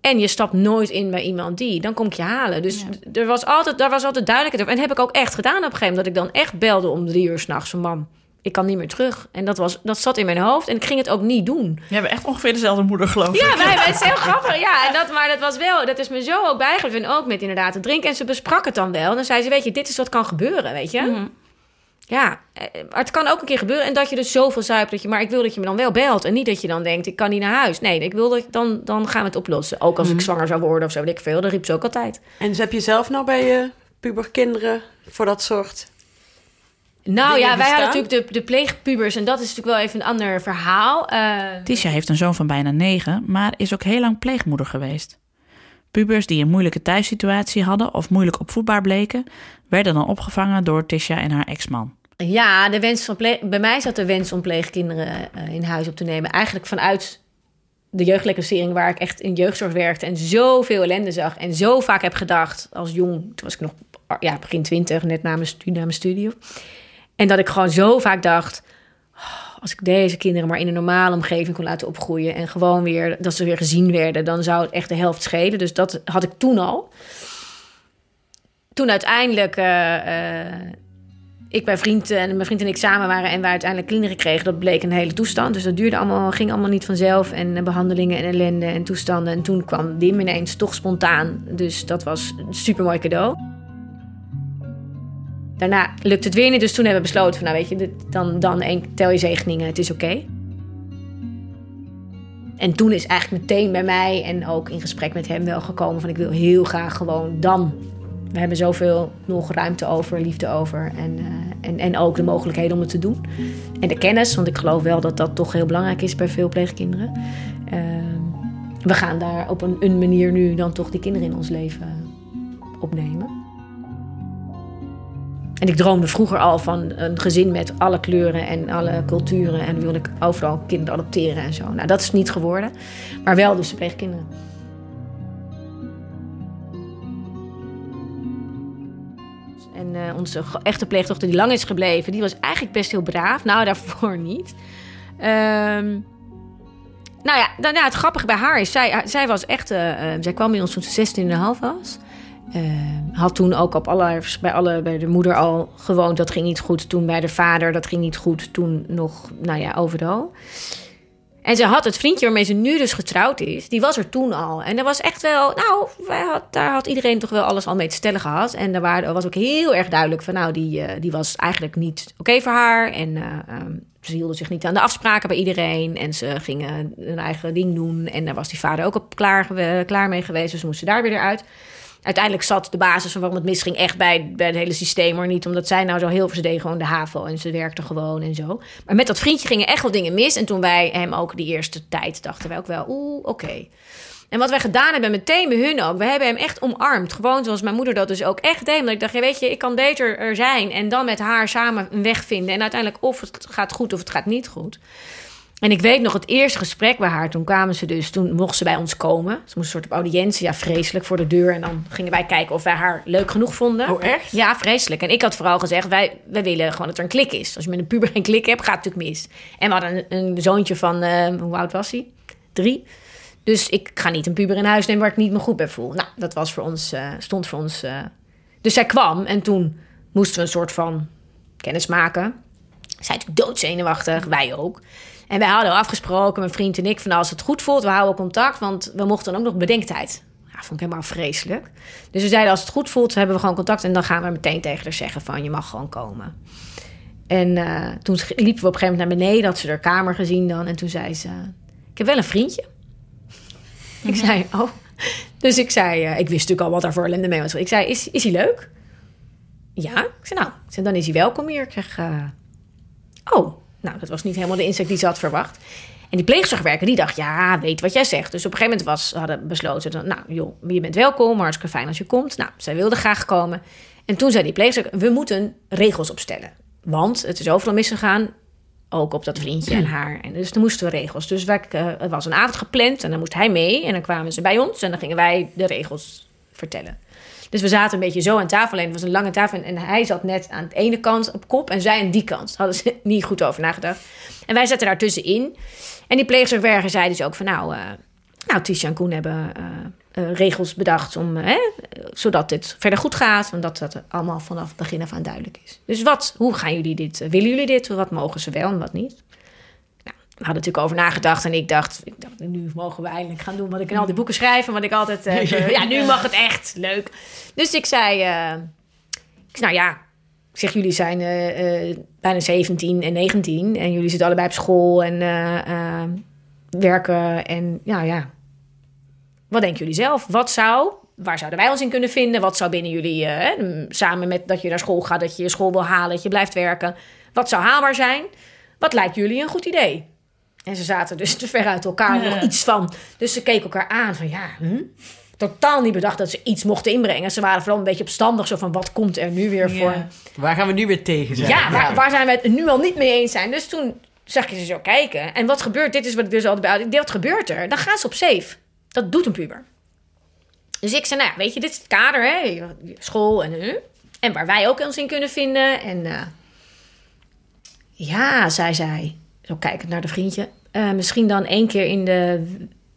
En je stapt nooit in bij iemand die, dan kom ik je halen. Dus er was altijd, daar was altijd duidelijkheid over. En dat heb ik ook echt gedaan op een gegeven moment. Dat ik dan echt belde om drie uur s'nachts van mam, ik kan niet meer terug. En dat, was, dat zat in mijn hoofd en ik ging het ook niet doen. Je hebt echt ongeveer dezelfde moeder, geloof ik. Ja, wij, wij, het is heel (laughs) grappig. Ja, en dat, maar dat was wel, dat is me zo ook bijgebleven. En ook met inderdaad het drinken. En ze besprak het dan wel. En dan zei ze, weet je, dit is wat kan gebeuren, weet je. Mhm. Ja, eh, maar het kan ook een keer gebeuren. En dat je dus zoveel zuipt dat je... Maar ik wil dat je me dan wel belt. En niet dat je dan denkt, ik kan niet naar huis. Nee, ik wil dat dan, dan gaan we het oplossen. Ook als ik zwanger zou worden of zo, weet ik veel. Dat riep ze ook altijd. En dus heb je zelf nou bij je puberkinderen voor dat soort... Nou ja, wij hadden natuurlijk de, de pleegpubers. En dat is natuurlijk wel even een ander verhaal. Eh, Tisha heeft een zoon van bijna negen, maar is ook heel lang pleegmoeder geweest. Pubers die een moeilijke thuissituatie hadden of moeilijk opvoedbaar bleken, werden dan opgevangen door Tisha en haar ex-man. Ja, de wens van pleeg- bij mij zat de wens om pleegkinderen eh, in huis op te nemen. Eigenlijk vanuit de jeugdleclassering waar ik echt in jeugdzorg werkte en zoveel ellende zag. En zo vaak heb gedacht als jong, toen was ik nog ja, begin twintig, net na mijn, na mijn studie. En dat ik gewoon zo vaak dacht, "Oh, als ik deze kinderen maar in een normale omgeving kon laten opgroeien en gewoon weer, dat ze weer gezien werden, dan zou het echt de helft schelen. Dus dat had ik toen al. Toen uiteindelijk eh, eh, ik bij vriend en mijn vriend en ik samen waren en wij uiteindelijk kinderen kregen, dat bleek een hele toestand. Dus dat duurde allemaal, ging allemaal niet vanzelf. En eh, behandelingen en ellende en toestanden. En toen kwam Dim ineens toch spontaan. Dus dat was een supermooi cadeau. Daarna lukt het weer niet, dus toen hebben we besloten van, nou weet je, dan, dan tel je zegeningen, het is oké. En toen is eigenlijk meteen bij mij en ook in gesprek met hem wel gekomen van, ik wil heel graag gewoon dan we hebben zoveel nog ruimte over, liefde over. En, eh, en, en ook de mogelijkheden om het te doen. En de kennis, want ik geloof wel dat dat toch heel belangrijk is bij veel pleegkinderen. Ehm, we gaan daar op een, een manier nu dan toch die kinderen in ons leven opnemen. En ik droomde vroeger al van een gezin met alle kleuren en alle culturen. En wilde ik overal kinderen adopteren en zo. Nou, dat is niet geworden. Maar wel dus de pleegkinderen. En eh, onze echte pleegdochter die lang is gebleven, die was eigenlijk best heel braaf. Nou, daarvoor niet. Ehm, nou ja, dan, ja, het grappige bij haar is, zij, zij was echt... eh, eh, zij kwam bij ons toen ze 16,5 was. Ehm, had toen ook op alle, bij, alle, bij de moeder al gewoond, dat ging niet goed. Toen bij de vader, dat ging niet goed. Toen nog, nou ja, overal. En ze had het vriendje waarmee ze nu dus getrouwd is, die was er toen al. En dat was echt wel, nou, had, daar had iedereen toch wel alles al mee te stellen gehad. En daar was ook heel erg duidelijk van, nou, die, eh, die was eigenlijk niet oké voor haar. En eh, ehm, ze hielden zich niet aan de afspraken bij iedereen. En ze gingen hun eigen ding doen. En daar was die vader ook op klaar, klaar mee geweest, dus ze moesten daar weer eruit. Uiteindelijk zat de basis van waarom het misging echt bij, het hele systeem. Maar niet omdat zij nou zo heel veel... Ze gewoon de HAVO en ze werkte gewoon en zo. Maar met dat vriendje gingen echt wel dingen mis. En toen wij hem ook die eerste tijd dachten wij ook wel... Oeh, oké. En wat wij gedaan hebben, meteen bij hun ook... We hebben hem echt omarmd. Gewoon zoals mijn moeder dat dus ook echt deed. Omdat ik dacht, ja, weet je, ik kan beter er zijn... en dan met haar samen een weg vinden. En uiteindelijk of het gaat goed of het gaat niet goed. En ik weet nog het eerste gesprek bij haar. Toen kwamen ze dus, toen mocht ze bij ons komen. Ze moest een soort op audiëntie, ja, vreselijk voor de deur. En dan gingen wij kijken of wij haar leuk genoeg vonden. Oh, echt? Ja, vreselijk. En ik had vooral gezegd, wij, wij willen gewoon dat er een klik is. Als je met een puber een klik hebt, gaat het natuurlijk mis. En we hadden een, een zoontje van, eh, hoe oud was hij? Drie. Dus ik ga niet een puber in huis nemen waar ik niet me goed bij voel. Nou, dat was voor ons, eh, stond voor ons. eh. Dus zij kwam en toen moesten we een soort van kennis maken. Zij natuurlijk doodzenuwachtig, wij ook. En wij hadden afgesproken, mijn vriend en ik, van als het goed voelt, we houden contact. Want we mochten dan ook nog bedenktijd. Ja, vond ik helemaal vreselijk. Dus we zeiden, als het goed voelt, hebben we gewoon contact. En dan gaan we meteen tegen haar zeggen van, je mag gewoon komen. En eh, toen liepen we op een gegeven moment naar beneden, had ze haar kamer gezien dan. En toen zei ze, ik heb wel een vriendje. Ik zei, oh. Dus ik zei, eh, ik wist natuurlijk al wat daar voor ellende mee was. Ik zei, is, is hij leuk? Ja. Ik zei, nou, ik zei, dan is hij welkom hier. Ik zeg, eh, oh. Nou, dat was niet helemaal de insteek die ze had verwacht. En die pleegzorgwerker die dacht, ja, weet wat jij zegt. Dus op een gegeven moment was, hadden besloten, nou joh, je bent welkom, hartstikke fijn als je komt. Nou, zij wilde graag komen. En toen zei die pleegzorger, we moeten regels opstellen. Want het is overal misgegaan, ook op dat vriendje en haar. En dus toen moesten we regels. Dus wij, eh, het was een avond gepland en dan moest hij mee. En dan kwamen ze bij ons en dan gingen wij de regels vertellen. Dus we zaten een beetje zo aan tafel. Alleen het was een lange tafel. En hij zat net aan de ene kant op kop en zij aan die kant. Daar hadden ze (laughs) niet goed over nagedacht. En wij zaten daar tussenin. En die pleegzorgwerker zei dus ook van nou... eh nou, Tisha en Koen hebben eh, eh, regels bedacht om, zodat dit verder goed gaat. Want dat dat allemaal vanaf het begin af aan duidelijk is. Dus wat, hoe gaan jullie dit? willen jullie dit? Wat mogen ze wel en wat niet? Nou, we hadden natuurlijk over nagedacht en ik dacht, ik dacht, nu mogen we eindelijk gaan doen wat ik in al die boeken schrijf. En wat ik altijd, eh, (laughs) ja, nu mag het echt, leuk. Dus ik zei, eh, ik zei, nou ja, ik zeg, jullie zijn bijna 17 en 19 en jullie zitten allebei op school en werken. En ja, ja, wat denken jullie zelf? Wat zou, waar zouden wij ons in kunnen vinden? Wat zou binnen jullie, samen met dat je naar school gaat, dat je je school wil halen, dat je blijft werken, wat zou haalbaar zijn? Wat lijkt jullie een goed idee? En ze zaten dus te ver uit elkaar, nog iets van. Dus ze keken elkaar aan van ja, hm? totaal niet bedacht dat ze iets mochten inbrengen. Ze waren vooral een beetje opstandig, zo van wat komt er nu weer voor... Waar gaan we nu weer tegen zijn? Ja, waar, waar zijn we het nu al niet mee eens zijn? Dus toen zag je ze zo kijken. En wat gebeurt, dit is wat ik dus altijd bij wat gebeurt er? Dan gaan ze op safe. Dat doet een puber. Dus ik zei, nou ja, weet je, dit is het kader, hè? School en... eh, en waar wij ook ons in kunnen vinden. En eh, ja, zei zij, zo kijkend naar de vriendje... eh, misschien dan één keer in de,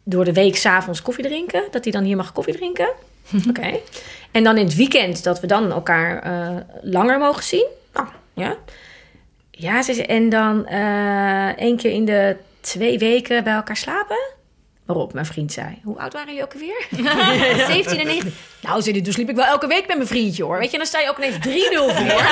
door de week s'avonds koffie drinken. Dat hij dan hier mag koffie drinken. (laughs) Oké. En dan in het weekend dat we dan elkaar eh, langer mogen zien. Nou, ja. Ja, ze en dan eh één keer in de twee weken bij elkaar slapen. Waarop mijn vriend zei, hoe oud waren jullie ook alweer? (laughs) 17 en 19. Nou, zei hij, toen sliep ik wel elke week met mijn vriendje hoor. Weet je, dan sta je ook ineens 3-0 voor. (laughs)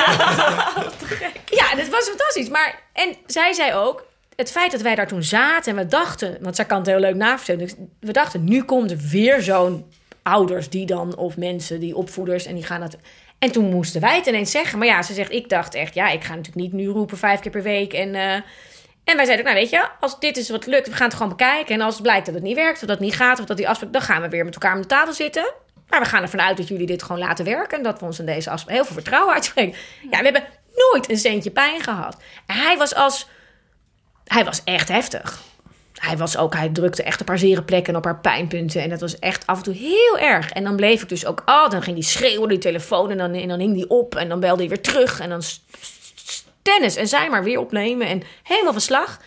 Ja, dat was fantastisch. Maar, en zij zei ook, het feit dat wij daar toen zaten en we dachten, want zij kan het heel leuk navertellen. dus We dachten, nu komt er weer zo'n ouders die dan, of mensen, die opvoeders, en die gaan dat. En toen moesten wij het ineens zeggen. Maar ja, ze zegt, ik dacht echt, ja, ik ga natuurlijk niet nu roepen vijf keer per week. En, eh, en wij zeiden, nou weet je, als dit is wat lukt, we gaan het gewoon bekijken. En als het blijkt dat het niet werkt, of dat het niet gaat, of dat die afspraak, dan gaan we weer met elkaar aan de tafel zitten. Maar we gaan ervan uit dat jullie dit gewoon laten werken. En dat we ons in deze afspraak heel veel vertrouwen uitspreken. Ja, we hebben nooit een centje pijn gehad. En hij was als... Hij was echt heftig. Hij was ook... Hij drukte echt een paar zere plekken op haar pijnpunten. En dat was echt af en toe heel erg. En dan bleef ik dus ook... Oh, dan ging hij schreeuwen die telefoon. En dan, en dan hing hij op. En dan belde hij weer terug. En dan tennis. En zij maar weer opnemen. En helemaal verslag.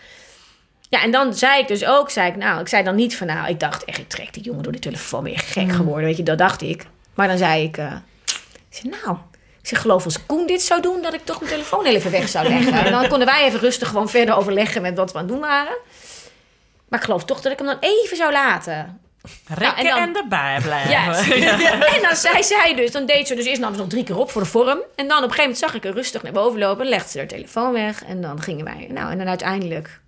Ja, en dan zei ik dus ook, zei ik, nou, ik zei dan niet van, nou, ik dacht echt, ik trek die jongen door die telefoon weer gek geworden, weet je, dat dacht ik. Maar dan zei ik, ik zei, nou, ik zeg, geloof als Koen dit zou doen, dat ik toch mijn telefoon heel even weg zou leggen. (laughs) En dan konden wij even rustig gewoon verder overleggen met wat we aan het doen waren. Maar ik geloof toch dat ik hem dan even zou laten. Rekken en dan- en erbij blijven. Ja. (laughs) (laughs) En dan zei zij dus, dan deed ze dus eerst nam ze nog drie keer op voor de vorm. En dan op een gegeven moment zag ik haar rustig naar boven lopen, legde ze haar telefoon weg en dan gingen wij. Nou, en dan uiteindelijk.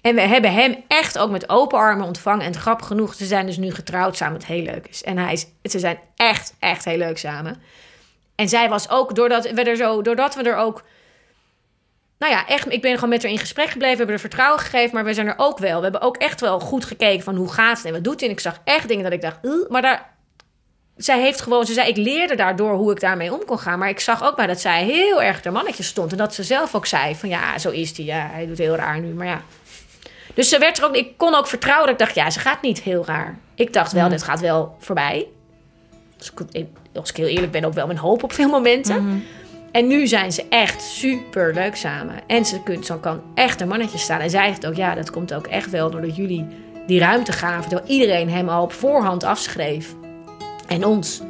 En we hebben hem echt ook met open armen ontvangen. En grappig genoeg, ze zijn dus nu getrouwd samen, wat heel leuk is. En hij is, ze zijn echt, echt heel leuk samen. En zij was ook, doordat we er zo, doordat we er ook nou ja, echt, ik ben gewoon met haar in gesprek gebleven. We hebben er vertrouwen gegeven, maar we zijn er ook wel. We hebben ook echt wel goed gekeken van hoe gaat het en wat doet hij. En ik zag echt dingen dat ik dacht, "Ugh," maar daar, zij heeft gewoon, ze zei, ik leerde daardoor hoe ik daarmee om kon gaan. Maar ik zag ook bij dat zij heel erg ter mannetje stond. En dat ze zelf ook zei van, ja, zo is hij. Ja, hij doet heel raar nu, maar ja. Dus ze werd er ook, ik kon ook vertrouwen dat ik dacht, ja, ze gaat niet heel raar. Ik dacht wel, dit gaat wel voorbij. Dus ik, als ik heel eerlijk ben, ook wel mijn hoop op veel momenten. En nu zijn ze echt super leuk samen. En ze kunt, zo kan echt een mannetje staan. En zij zegt ook, ja, dat komt ook echt wel doordat jullie die ruimte gaven. Terwijl iedereen hem al op voorhand afschreef. En ons.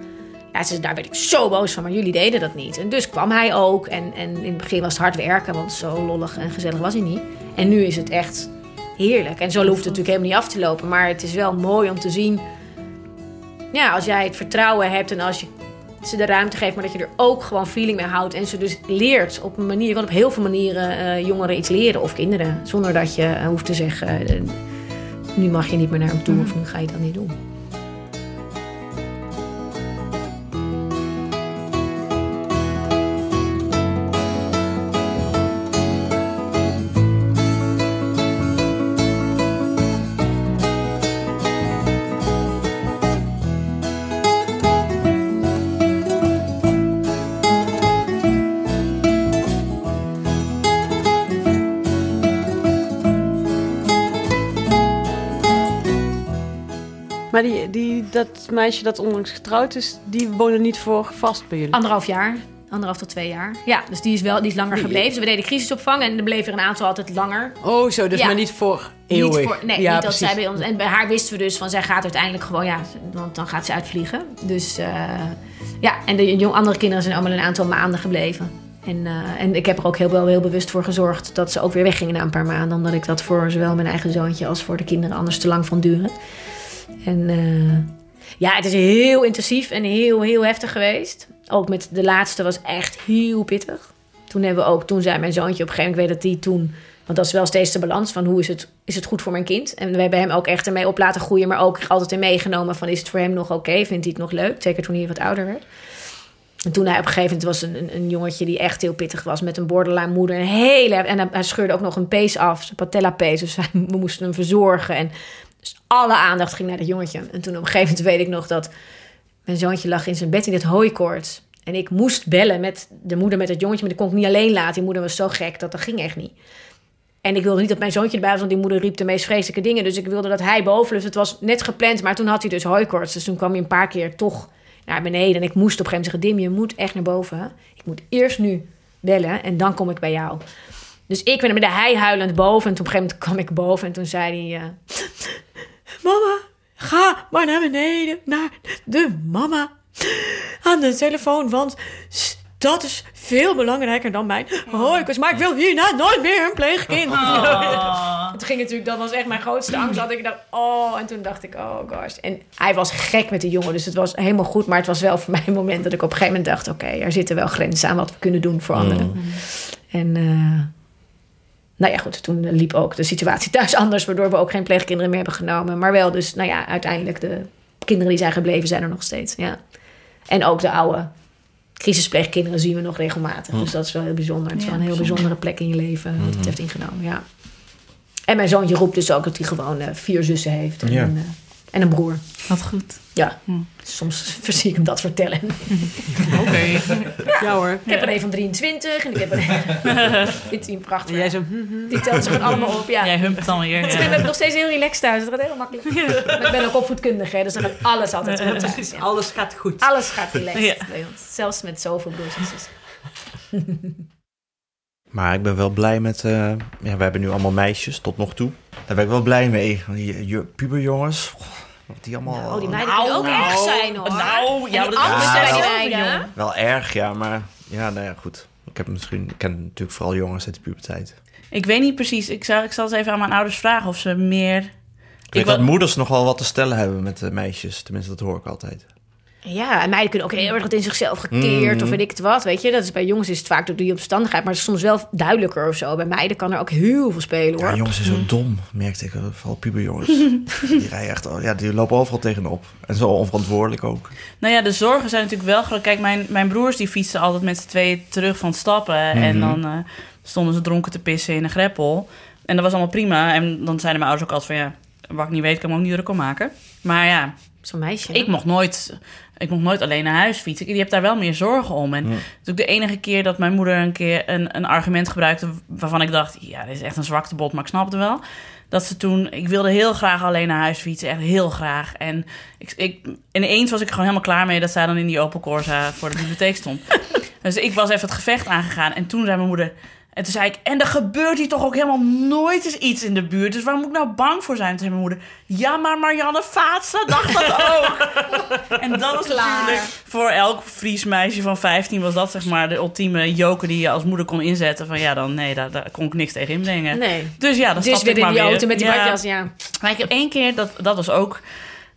Ja, ze, daar werd ik zo boos van, maar jullie deden dat niet. En dus kwam hij ook. En, en in het begin was het hard werken, want zo lollig en gezellig was hij niet. En nu is het echt heerlijk. En zo hoeft het natuurlijk helemaal niet af te lopen. Maar het is wel mooi om te zien. Ja, als jij het vertrouwen hebt en als je ze de ruimte geeft, maar dat je er ook gewoon feeling mee houdt. En ze dus leert op een manier. Je kan op heel veel manieren eh, jongeren iets leren of kinderen. Zonder dat je eh, hoeft te zeggen. eh, nu mag je niet meer naar hem toe of nu ga je dat niet doen. Dat meisje dat onlangs getrouwd is, die woonde niet voor vast bij jullie? Anderhalf jaar. Anderhalf tot twee jaar. Ja, dus die is wel die is langer gebleven. Dus we deden crisisopvang en er bleven er een aantal altijd langer. Oh, zo, dus Ja. maar niet voor eeuwig. Niet voor, nee, ja, niet dat zij bij ons. En bij haar wisten we dus van zij gaat uiteindelijk gewoon, ja, want dan gaat ze uitvliegen. Dus eh, ja, en de jong, andere kinderen zijn allemaal een aantal maanden gebleven. En, eh, en ik heb er ook heel, wel heel bewust voor gezorgd dat ze ook weer weggingen na een paar maanden. Omdat ik dat voor zowel mijn eigen zoontje als voor de kinderen anders te lang vond duren. En eh, ja, het is heel intensief en heel, heel heftig geweest. Ook met de laatste was echt heel pittig. Toen hebben we ook, toen zei mijn zoontje op een gegeven moment, ik weet dat die toen, want dat is wel steeds de balans van hoe is het, is het goed voor mijn kind. En we hebben hem ook echt ermee op laten groeien, maar ook altijd in meegenomen van is het voor hem nog oké, vindt hij het nog leuk? Zeker toen hij wat ouder werd. En toen hij op een gegeven moment was een, een, jongetje die echt heel pittig was met een borderline moeder. Een hele, en hij, scheurde ook nog een pees af, zijn patella pees. Dus (laughs) we moesten hem verzorgen. En dus alle aandacht ging naar dat jongetje. En toen op een gegeven moment weet ik nog dat mijn zoontje lag in zijn bed in het hooikoorts. En ik moest bellen met de moeder met het jongetje, maar die kon ik niet alleen laten. Die moeder was zo gek dat dat ging echt niet. En ik wilde niet dat mijn zoontje erbij was, want die moeder riep de meest vreselijke dingen. Dus ik wilde dat hij boven. Dus het was net gepland, maar toen had hij dus hooikoorts. Dus toen kwam hij een paar keer toch naar beneden. En ik moest op een gegeven moment zeggen, Dim, je moet echt naar boven. Ik moet eerst nu bellen en dan kom ik bij jou. Dus ik ben met de hij huilend boven. En toen op een gegeven moment kwam ik boven en toen zei hij... eh, Mama, ga maar naar beneden, naar de mama aan de telefoon, want dat is veel belangrijker dan mijn hooikoorts. Maar ik wil hierna nooit meer een pleegkind. (laughs) En toen ging natuurlijk, dat was echt mijn grootste angst. Dat ik dacht, oh, en toen dacht ik, oh gosh. En hij was gek met die jongen, dus het was helemaal goed. Maar het was wel voor mij een moment dat ik op een gegeven moment dacht, oké, er zitten wel grenzen aan wat we kunnen doen voor anderen. En eh, nou ja, goed, toen liep ook de situatie thuis (laughs) anders, waardoor we ook geen pleegkinderen meer hebben genomen. Maar wel dus, nou ja, uiteindelijk de kinderen die zijn gebleven zijn er nog steeds. Ja. En ook de oude crisispleegkinderen zien we nog regelmatig. Dus dat is wel heel bijzonder. Het is Ja, wel een heel bijzonder. bijzondere plek in je leven wat het heeft ingenomen, ja. En mijn zoontje roept dus ook dat hij gewoon eh, vier zussen heeft en, Ja. eh, en een broer. Wat goed. Ja, soms zie ik hem dat vertellen. (laughs) Oké. Ja hoor. Ik heb er een van 23 en ik heb er een... (laughs) (laughs) Vindt hij hem prachtig. En jij zo... hm, hm. Die telt ze gewoon allemaal op, ja. Jij humpt dan weer. Ik ja. ben nog steeds heel relaxed thuis. Het gaat heel makkelijk. Maar ik ben ook opvoedkundige, hè, dus dan gaat alles altijd goed thuis. Precies, Ja. alles gaat goed. Alles gaat relaxed Ja. bij ons. Zelfs met zoveel broers en zussen. Maar ik ben wel blij met... eh, ja, we hebben nu allemaal meisjes, tot nog toe. Daar ben ik wel blij mee. Die ju- puberjongens, wat die allemaal... Oh, die meiden kunnen ook erg zijn, hoor. Nou, ja, En die maar dat angst is bij die wel- meiden. Wel erg, ja, maar... Ja, nou ja, goed. Ik heb misschien... Ik ken natuurlijk vooral jongens uit de puberteit. Ik weet niet precies. Ik zal, ik zal eens even aan mijn ouders vragen of ze meer... Ik weet wa- dat moeders nogal wat te stellen hebben met de meisjes. Tenminste, dat hoor ik altijd. Ja, en meiden kunnen ook heel erg wat in zichzelf gekeerd Mm. of weet ik het wat. Weet je, dat is bij jongens is het vaak door die omstandigheid, maar het is soms wel duidelijker of zo. Bij meiden kan er ook heel veel spelen hoor. Ja, jongens zijn zo dom, merkte ik. eh, Vooral puberjongens. (laughs) die rijden echt... oh, Ja, die lopen overal tegenop. En zo onverantwoordelijk ook. Nou ja, de zorgen zijn natuurlijk wel groot. Kijk, mijn, mijn broers die fietsen altijd met z'n tweeën terug van het stappen. En Mhm. dan eh, stonden ze dronken te pissen in een greppel. En dat was allemaal prima. En dan zeiden mijn ouders ook altijd van... ja, wat ik niet weet, kan ik me ook niet druk om maken. Maar ja, Zo'n meisje. ik mocht nooit... Ik mocht nooit alleen naar huis fietsen. Die heb daar wel meer zorgen om. En Ja. is ook de enige keer dat mijn moeder een keer een, een argument gebruikte... waarvan ik dacht, ja, dit is echt een zwaktebod, maar ik snapte wel. Dat ze toen... Ik wilde heel graag alleen naar huis fietsen, echt heel graag. En ik, ik, ineens was ik gewoon helemaal klaar mee... dat zij dan in die Opel Corsa voor de bibliotheek stond. (laughs) dus ik was even het gevecht aangegaan. En toen zei mijn moeder... En toen zei ik, en er gebeurt hier toch ook helemaal nooit eens iets in de buurt. Dus waar moet ik nou bang voor zijn? Toen zei mijn moeder, ja, maar Marianne Vaatstra dacht dat ook. (laughs) en dat was natuurlijk voor elk Fries meisje van 15 was dat zeg maar de ultieme joker die je als moeder kon inzetten. Van ja, dan nee, daar, daar kon ik niks tegen inbrengen. Nee. Dus ja, dan Dus stapte weer ik in maar die weer. auto met die Ja. badjas, ja. Maar ik heb één keer, dat, dat was ook...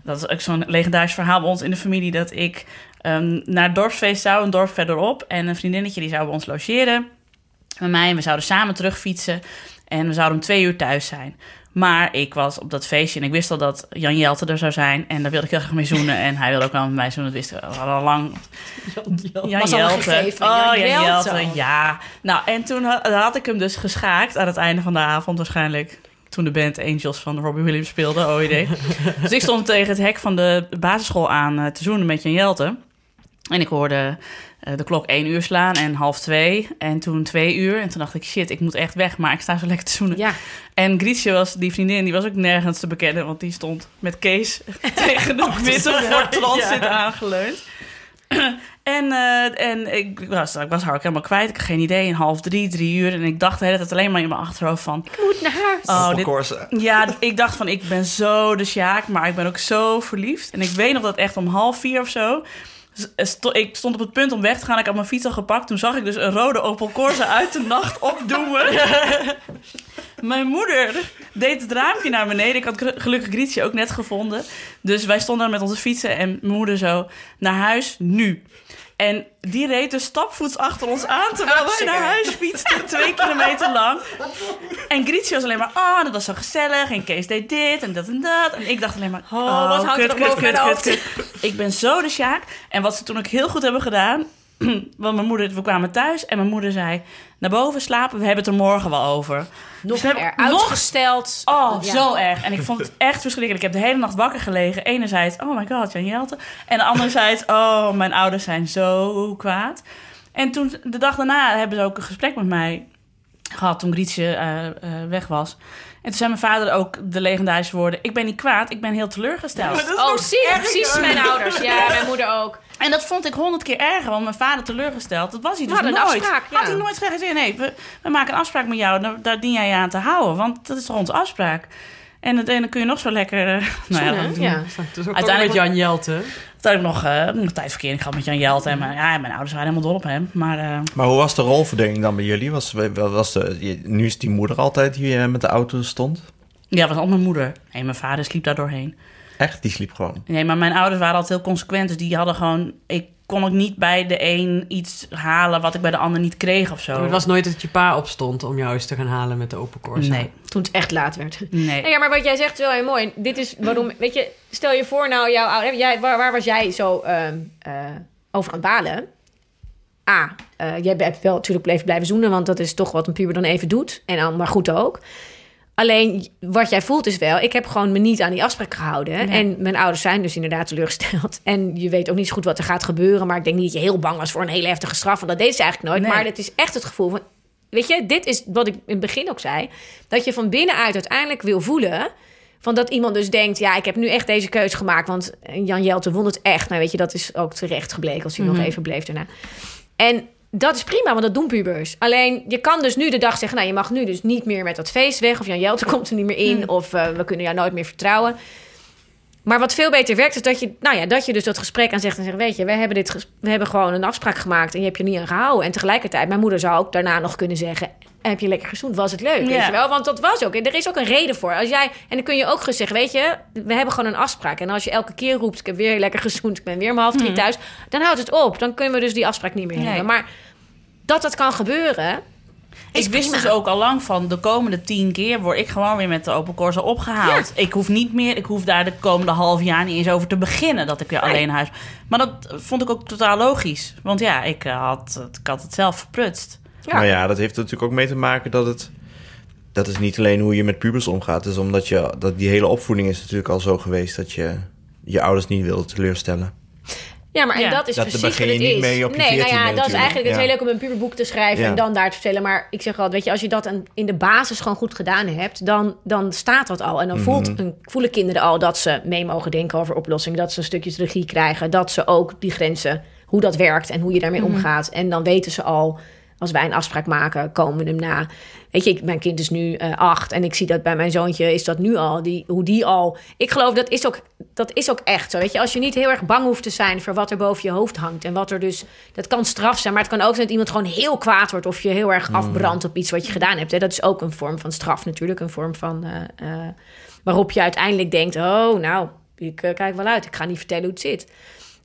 Dat is ook zo'n legendarisch verhaal bij ons in de familie... dat ik ehm, naar het dorpsfeest zou, een dorp verderop... en een vriendinnetje die zou bij ons logeren met mij... en we zouden samen terugfietsen en we zouden om twee uur thuis zijn. Maar ik was op dat feestje en ik wist al dat Jan Jelte er zou zijn. En daar wilde ik heel graag mee zoenen. En hij wilde ook wel met mij zoenen. Dat wisten we. We hadden al lang... Jan Jelte. gegeven, Oh, Jan Jan Jelte. Jelte. Ja. Nou, en toen had, had ik hem dus geschaakt aan het einde van de avond waarschijnlijk. Toen de band Angels van Robbie Williams speelde, oh idee. (laughs) dus ik stond tegen het hek van de basisschool aan eh, te zoenen met Jan Jelte. En ik hoorde eh, de klok één uur slaan en half twee. En toen twee uur. En toen dacht ik, shit, ik moet echt weg. Maar ik sta zo (laughs) lekker te zoenen. Ja. En Grietje was die vriendin, die was ook nergens te bekennen. Want die stond met Kees (laughs) tegen de witte (laughs) Ford Transit aangeleund. (clears throat) En, eh, en ik was, ik was haar ook helemaal kwijt. Ik had geen idee. Een half drie, drie uur. En ik dacht de hele tijd alleen maar in mijn achterhoofd van... Ik moet naar huis. Oh, dit, ja, ik dacht van, ik ben zo de Sjaak, maar ik ben ook zo verliefd. En ik weet nog dat echt om half vier of zo... sto- ik stond op het punt om weg te gaan. Ik had mijn fiets al gepakt. Toen zag ik dus een rode Opel Corsa uit de nacht (laughs) opdoemen. (laughs) Mijn moeder deed het raampje naar beneden. Ik had gel- gelukkig Grietje ook net gevonden. Dus wij stonden daar met onze fietsen en mijn moeder zo... naar huis, nu. En die reed dus stapvoets achter ons aan... terwijl wij naar huis fietsten, twee kilometer lang. En Grietje was alleen maar... oh, dat was zo gezellig. En Kees deed dit en dat en dat. En ik dacht alleen maar... Oh, wat hangt er nog boven mijn hoofd? kut. Ik ben zo de Sjaak. En wat ze toen ook heel goed hebben gedaan... (clears throat) Want mijn moeder, we kwamen thuis en mijn moeder zei... naar boven slapen, we hebben het er morgen wel over. Nog hebben er nog- uitgesteld. Oh, Ja. zo erg. En ik vond het echt verschrikkelijk. Ik heb de hele nacht wakker gelegen. Enerzijds, oh my god, Jan Jelte. En anderzijds, (laughs) oh, mijn ouders zijn zo kwaad. En toen, de dag daarna, hebben ze ook een gesprek met mij gehad toen Grietje eh, eh, weg was. En toen zei mijn vader ook de legendarische woorden... ik ben niet kwaad, ik ben heel teleurgesteld. Oh, zie je? Precies mijn ouders. Ja, mijn moeder ook. En dat vond ik honderd keer erger, want mijn vader teleurgesteld. Dat was hij dus nooit. afspraak, ja. Had hij nooit gezegd, nee, we, we maken een afspraak met jou, daar, daar dien jij je aan te houden. Want dat is toch onze afspraak. En het ene kun je nog zo lekker... eh, (laughs) nou ja, ja. Dus ook Uiteindelijk- met Jan Jelte. Toen heb ik nog, eh, nog tijdverkering gehad met Jan Jelte. En mijn, ja, mijn ouders waren helemaal dol op hem. Maar eh, Maar hoe was de rolverdeling dan bij jullie? Was, was de, nu is die moeder altijd die eh, met de auto stond? ja, het was al mijn moeder. Nee, mijn vader sliep daar doorheen. Echt, die sliep gewoon. Nee, maar mijn ouders waren altijd heel consequent. Dus die hadden gewoon... Ik kon ook niet bij de een iets halen wat ik bij de ander niet kreeg of zo. Het was nooit dat je pa opstond om jou eens te gaan halen met de open Corsa. Nee, Toen het echt laat werd. nee. Nee, ja, maar wat jij zegt is wel heel mooi. Dit is waarom, weet je, stel je voor nou, jouw ouder, jij, waar, waar was jij zo ehm, eh, over aan het balen? A, eh, jij hebt wel natuurlijk blijven blijven zoenen, want dat is toch wat een puber dan even doet. En dan, maar goed ook. Alleen wat jij voelt is wel, ik heb gewoon me niet aan die afspraak gehouden. Ja. En mijn ouders zijn dus inderdaad teleurgesteld. (laughs) En je weet ook niet zo goed wat er gaat gebeuren. Maar ik denk niet dat je heel bang was voor een hele heftige straf. Want dat deed ze eigenlijk nooit. Nee. Maar het is echt het gevoel van, weet je, dit is wat ik in het begin ook zei. Dat je van binnenuit uiteindelijk wil voelen. Van dat iemand dus denkt, ja, ik heb nu echt deze keuze gemaakt. Want Jan Jelte won het echt. Nou, weet je, dat is ook terecht gebleken als hij nog even bleef daarna. En dat is prima, want dat doen pubers. Alleen, je kan dus nu de dag zeggen... nou, je mag nu dus niet meer met dat feest weg... of Jan Jelte (laughs) komt er niet meer in... of eh, we kunnen jou nooit meer vertrouwen. Maar wat veel beter werkt, is dat je, nou ja, dat je dus dat gesprek aan zegt... en zegt, weet je, we hebben, dit we hebben gewoon een afspraak gemaakt... en je hebt je niet aan gehouden. En tegelijkertijd, mijn moeder zou ook daarna nog kunnen zeggen... heb je lekker gezoend, was het leuk, weet Ja. je wel? Want dat was ook, en er is ook een reden voor. Als jij, en dan kun je ook zeggen, weet je... we hebben gewoon een afspraak. En als je elke keer roept, ik heb weer lekker gezoend... ik ben weer om half drie thuis, dan houdt het op. Dan kunnen we dus die afspraak niet meer Nee. hebben. Maar dat dat kan gebeuren... is Ik wist prima. dus ook al lang van de komende tien keer word ik gewoon weer met de Open Corsa opgehaald. Ik hoef niet meer, ik hoef daar de komende half jaar niet eens over te beginnen dat ik weer alleen naar huis. Maar dat vond ik ook totaal logisch. Want ja, ik eh, had, ik had het zelf verprutst. Ja. Maar ja, dat heeft er natuurlijk ook mee te maken dat het... Dat is niet alleen hoe je met pubers omgaat. Het is omdat je... Dat die hele opvoeding is natuurlijk al zo geweest... dat je je ouders niet wilde teleurstellen. Ja, maar en Ja. dat is Dat precies wat het niet is. mee op je nee, nou 14e ja, dat is eigenlijk het Ja. heel leuk om een puberboek te schrijven Ja. en dan daar te vertellen. Maar ik zeg altijd, weet je, als je dat in de basis gewoon goed gedaan hebt, dan, dan staat dat al. En dan voelt, Mhm. een- voelen kinderen al dat ze mee mogen denken over oplossingen. Dat ze een stukje regie krijgen. Dat ze ook die grenzen, hoe dat werkt en hoe je daarmee omgaat. En dan weten ze al, als wij een afspraak maken, komen we hem na. Weet je, ik, mijn kind is nu eh, acht en ik zie dat bij mijn zoontje is dat nu al. Die, hoe die al. Ik geloof dat is ook dat is ook echt zo. Weet je, als je niet heel erg bang hoeft te zijn voor wat er boven je hoofd hangt en wat er dus. Dat kan straf zijn, maar het kan ook zijn dat iemand gewoon heel kwaad wordt of je heel erg afbrandt op iets wat je gedaan hebt. Hè. Dat is ook een vorm van straf natuurlijk, een vorm van eh, eh, waarop je uiteindelijk denkt: oh, nou, ik kijk wel uit. Ik ga niet vertellen hoe het zit.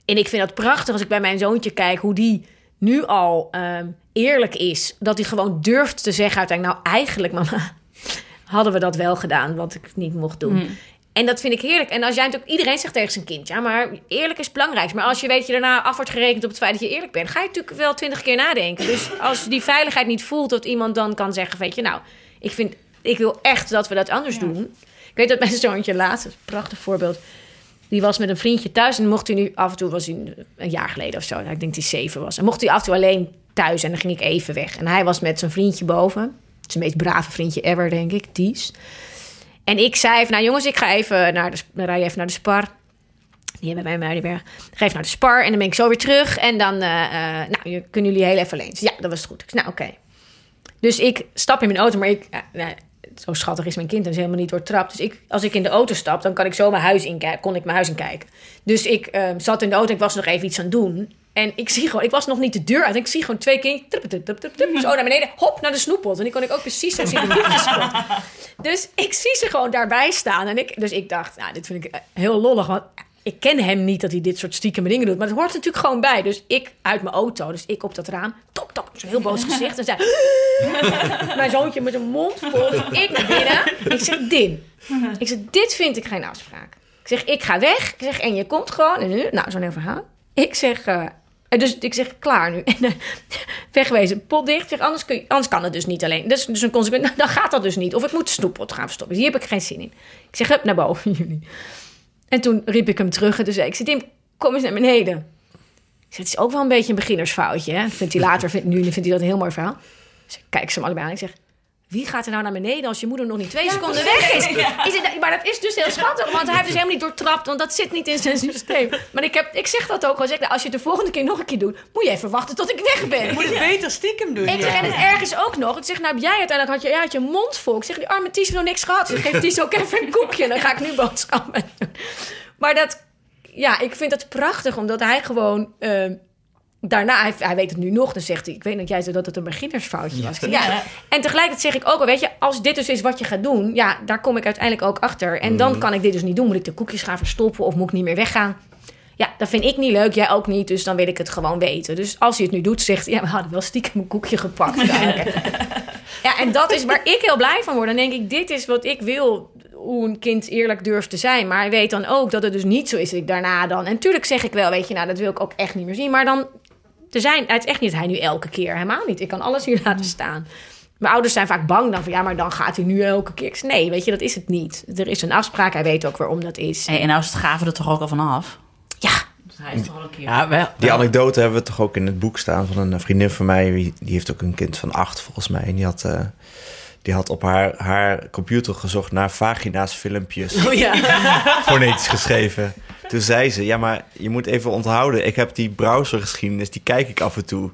En ik vind dat prachtig als ik bij mijn zoontje kijk hoe die nu al ehm, eerlijk is. Dat hij gewoon durft te zeggen uiteindelijk... nou eigenlijk mama, (laughs) hadden we dat wel gedaan, wat ik niet mocht doen. Mm. En dat vind ik heerlijk. En als jij natuurlijk, iedereen zegt tegen zijn kind, ja, maar eerlijk is het belangrijkst. Maar als je weet je daarna af wordt gerekend op het feit dat je eerlijk bent, ga je natuurlijk wel twintig keer nadenken. Dus als die veiligheid niet voelt, dat iemand dan kan zeggen, weet je, nou, ik vind, ik wil echt dat we dat anders doen. Ik weet dat mijn zoontje laatst, een prachtig voorbeeld, die was met een vriendje thuis en mocht hij nu af en toe, was hij een jaar geleden of zo, nou, ik denk hij zeven was. En mocht hij af en toe alleen thuis en dan ging ik even weg. En hij was met zijn vriendje boven, zijn meest brave vriendje ever, denk ik, Ties. En ik zei nou jongens, ik ga even naar de, rij even naar de Spar. Die hebben wij in Muidenberg. Ik ga even naar de Spar en dan ben ik zo weer terug. En dan eh, eh, nou, kunnen jullie heel even alleen. Ja, dat was goed. Nou, oké. Dus ik stap in mijn auto, maar ik... nou, zo schattig is mijn kind en is helemaal niet doortrapt. Dus ik, als ik in de auto stap, dan kan ik zo mijn huis inkijken. Kon ik mijn huis inkijken. Dus ik eh, zat in de auto en ik was nog even iets aan het doen. En ik zie gewoon, ik was nog niet de deur uit. Ik zie gewoon twee kinderen, zo naar beneden, hop, naar de snoeppot. En die kon ik ook precies zo zien. (laughs) Dus ik zie ze gewoon daarbij staan. En ik, dus ik dacht, nou, dit vind ik eh, heel lollig. Want ik ken hem niet dat hij dit soort stiekeme dingen doet. Maar het hoort er natuurlijk gewoon bij. Dus ik uit mijn auto, dus ik op dat raam. Tok, tok, zo'n heel boos gezicht. En zei, mijn zoontje met een mond vol. Ik naar binnen. Ik zeg, Din. Ik zeg, dit vind ik geen afspraak. Ik zeg, ik ga weg. Ik zeg, en je komt gewoon. En nu, nou, zo'n heel verhaal. Ik zeg, eh, en dus ik zeg, klaar nu. (laughs) En, eh, wegwezen, pot dicht. Zeg, anders, kun je, anders kan het dus niet alleen. Dat is dus een consequent. (laughs) Dan gaat dat dus niet. Of ik moet de snoeppot gaan verstoppen. Hier heb ik geen zin in. Ik zeg, naar boven, (laughs) jullie. En toen riep ik hem terug. En toen zei ik, Tim, kom eens naar beneden. Ik zeg, het is ook wel een beetje een beginnersfoutje. Hè? Vindt hij later, vindt, nu vindt hij dat een heel mooi verhaal. Dus ik kijk ze hem allebei aan. Ik zeg, wie gaat er nou naar beneden als je moeder nog niet twee seconden weg is? is het, maar dat is dus heel schattig, want hij heeft dus helemaal niet doortrapt, want dat zit niet in zijn systeem. Maar ik, heb, ik zeg dat ook gewoon. Zeg, nou, als je het de volgende keer nog een keer doet, moet je even wachten tot ik weg ben. Moet het beter stiekem doen. Ik zeg, en het erg is ook nog. Ik zeg, nou heb jij uiteindelijk had je, jij had je mond vol. Ik zeg, die arme Ties heeft nog niks gehad. Dus geef Ties ook even een koekje. Dan ga ik nu boodschappen doen. Maar dat, ja, ik vind het prachtig, omdat hij gewoon... eh, daarna, hij, hij weet het nu nog, dan zegt hij... ik weet dat jij zei dat het een beginnersfoutje was. Ja. En tegelijkertijd zeg ik ook al, weet je... als dit dus is wat je gaat doen... ja, daar kom ik uiteindelijk ook achter. En dan kan ik dit dus niet doen. Moet ik de koekjes gaan verstoppen of moet ik niet meer weggaan? Ja, dat vind ik niet leuk, jij ook niet, dus dan wil ik het gewoon weten. Dus als hij het nu doet, zegt hij, ja, we hadden wel stiekem een koekje gepakt. (laughs) ja, en dat is waar ik heel blij van word. Dan denk ik, dit is wat ik wil, hoe een kind eerlijk durft te zijn. Maar hij weet dan ook dat het dus niet zo is dat ik daarna dan... En tuurlijk zeg ik wel, weet je, nou, dat wil ik ook echt niet meer zien. Maar dan, er zijn, het is echt niet hij nu elke keer, helemaal niet. Ik kan alles hier (laughs) laten staan. Mijn ouders zijn vaak bang dan van, ja, maar dan gaat hij nu elke keer. Nee, weet je, dat is het niet. Er is een afspraak, hij weet ook waarom dat is. Hey, en nou is het gaven er toch ook al vanaf? Ja. Hij is toch al een keer. Ja, wel. Die anekdote hebben we toch ook in het boek staan van een vriendin van mij. Die, heeft ook een kind van acht volgens mij. En die had, eh, die had op haar, haar computer gezocht naar vagina's filmpjes. Oh ja. (laughs) Fonetisch geschreven. Toen zei ze, ja maar je moet even onthouden. Ik heb die browsergeschiedenis, die kijk ik af en toe.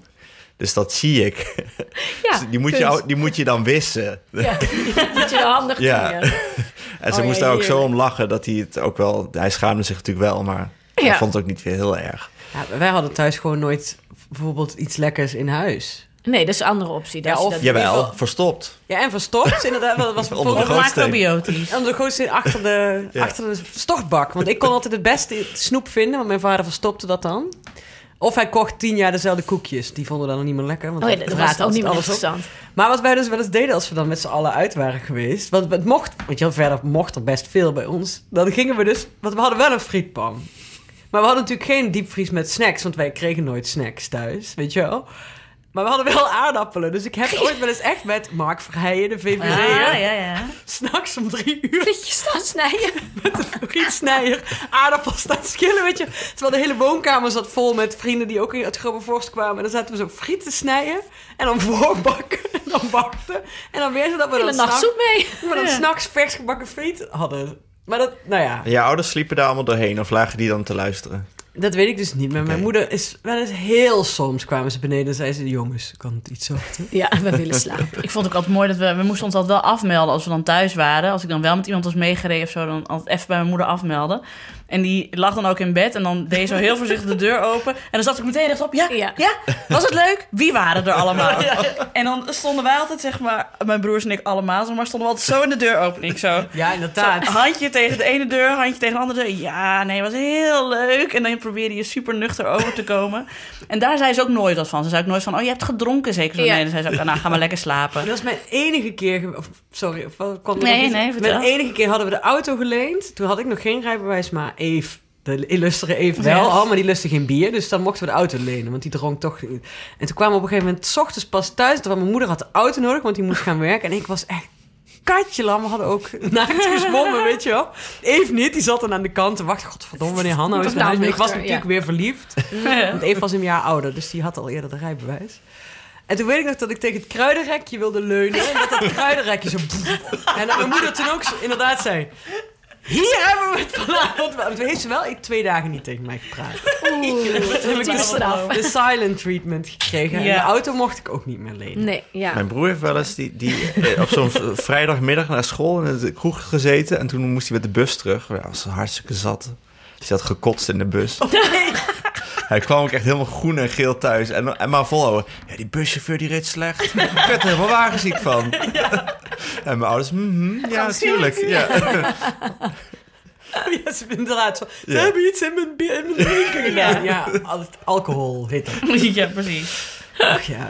Dus dat zie ik. (laughs) Ja, Dus die, moet je, die moet je dan wissen. Ja, moet je handig Ja. doen, ja. (laughs) En ze Oh, moest ja, daar ook zo om lachen dat hij het ook wel... Hij schaamde zich natuurlijk wel, maar hij vond het ook niet weer heel erg. Ja, wij hadden thuis gewoon nooit bijvoorbeeld iets lekkers in huis. Nee, dat is een andere optie. Dat Ja, of- dat- Jawel, verstopt. Ja, en verstopt, inderdaad. Dat was (laughs) bijvoorbeeld. Macrobiotisch. Onder de gootsteen achter de, (laughs) Ja. achter de stortbak. Want ik kon altijd het beste snoep vinden, want mijn vader verstopte dat dan. Of hij kocht tien jaar dezelfde koekjes. Die vonden dan nog niet meer lekker. Want Oh ja, dat was ook niet meer op. interessant. Maar wat wij dus wel eens deden als we dan met z'n allen uit waren geweest. Want het mocht, want je, verder mocht er best veel bij ons. Dan gingen we dus, want we hadden wel een frietpan. Maar we hadden natuurlijk geen diepvries met snacks, want wij kregen nooit snacks thuis, weet je wel. Maar we hadden wel aardappelen. Dus ik heb (laughs) ooit wel eens echt met Mark Verheijen, de VVD, Ah, ja, ja. (laughs) s'nachts om drie uur Frietjes staan snijden. (laughs) frietsnijer, aardappels staan schillen, weet je. Terwijl de hele woonkamer zat vol met vrienden die ook uit Grubbervorst kwamen. En dan zaten we zo friet te snijden en dan voorbakken en dan wachten. En dan weer zodat we dan nacht s'nachts- mee. we dan s'nachts vers gebakken friet hadden. Maar dat, nou ja, En je ouders sliepen daar allemaal doorheen of lagen die dan te luisteren? Dat weet ik dus niet. Maar mijn moeder is wel eens heel soms kwamen ze beneden en zei ze... Jongens, kan het iets zachter? Ja, we willen slapen. (laughs) Ik vond het ook altijd mooi dat we... We moesten ons altijd wel afmelden als we dan thuis waren. Als ik dan wel met iemand was meegereden of zo... dan altijd even bij mijn moeder afmelden. En die lag dan ook in bed. En dan deed zo heel voorzichtig de deur open. En dan zat ik meteen rechtop. Ja, ja, Ja. Was het leuk? Wie waren er allemaal? En dan stonden wij altijd, zeg maar... Mijn broers en ik allemaal, maar... stonden we altijd zo in de deuropening. Zo. Ja, inderdaad. Zo, handje tegen de ene deur, handje tegen de andere deur. Ja, nee, was heel leuk. En dan probeerde je super nuchter over te komen. En daar zei ze ook nooit wat van. Ze zei ook nooit van, oh, je hebt gedronken zeker. Zo. Nee, dan zei ze ook, nou, ga maar lekker slapen. Dat was mijn enige keer... sorry, er Nee, nee, vertel. Mijn enige keer hadden we de auto geleend. Toen had ik nog geen rijbewijs, maar Eve... De illustere Eve wel al, maar die lustte geen bier. Dus dan mochten we de auto lenen, want die dronk toch. En toen kwamen we op een gegeven moment... s ochtends pas thuis, terwijl mijn moeder had de auto nodig... want die moest gaan werken. En ik was echt katje lam. We hadden ook (laughs) naakt gezwommen, weet je wel. Eve niet, die zat dan aan de kant te wachten. Godverdomme, wanneer Hanno is nou ik was natuurlijk weer verliefd. (laughs) Want Eve was een jaar ouder, dus die had al eerder de rijbewijs. En toen weet ik nog dat ik tegen het kruidenrekje wilde leunen. En dat dat kruidenrekje zo... (laughs) En dat mijn moeder toen ook inderdaad zei... Hier hebben we het vanavond. Toen heeft ze wel twee dagen niet tegen mij gepraat. Toen heb ik dus de silent treatment gekregen. En Ja. de auto mocht ik ook niet meer lenen. Nee, ja. Mijn broer heeft wel eens die, die, eh, op zo'n vrijdagmiddag naar school in de kroeg gezeten. En toen moest hij met de bus terug. Ja, was hartstikke zat. Dus hij had gekotst in de bus. (laughs) Hij kwam ook echt helemaal groen en geel thuis. En, en maar volhouden. Ja, die buschauffeur die reed slecht. (laughs) Ik werd er helemaal wagenziek van. (laughs) En mijn ouders, mhm, ja, natuurlijk. Ja. Ja, ze inderdaad zo. Ze Ja. hebben iets in mijn, in mijn drinken gedaan. Ja, al- alcohol heet dat. ja, precies. Ach ja.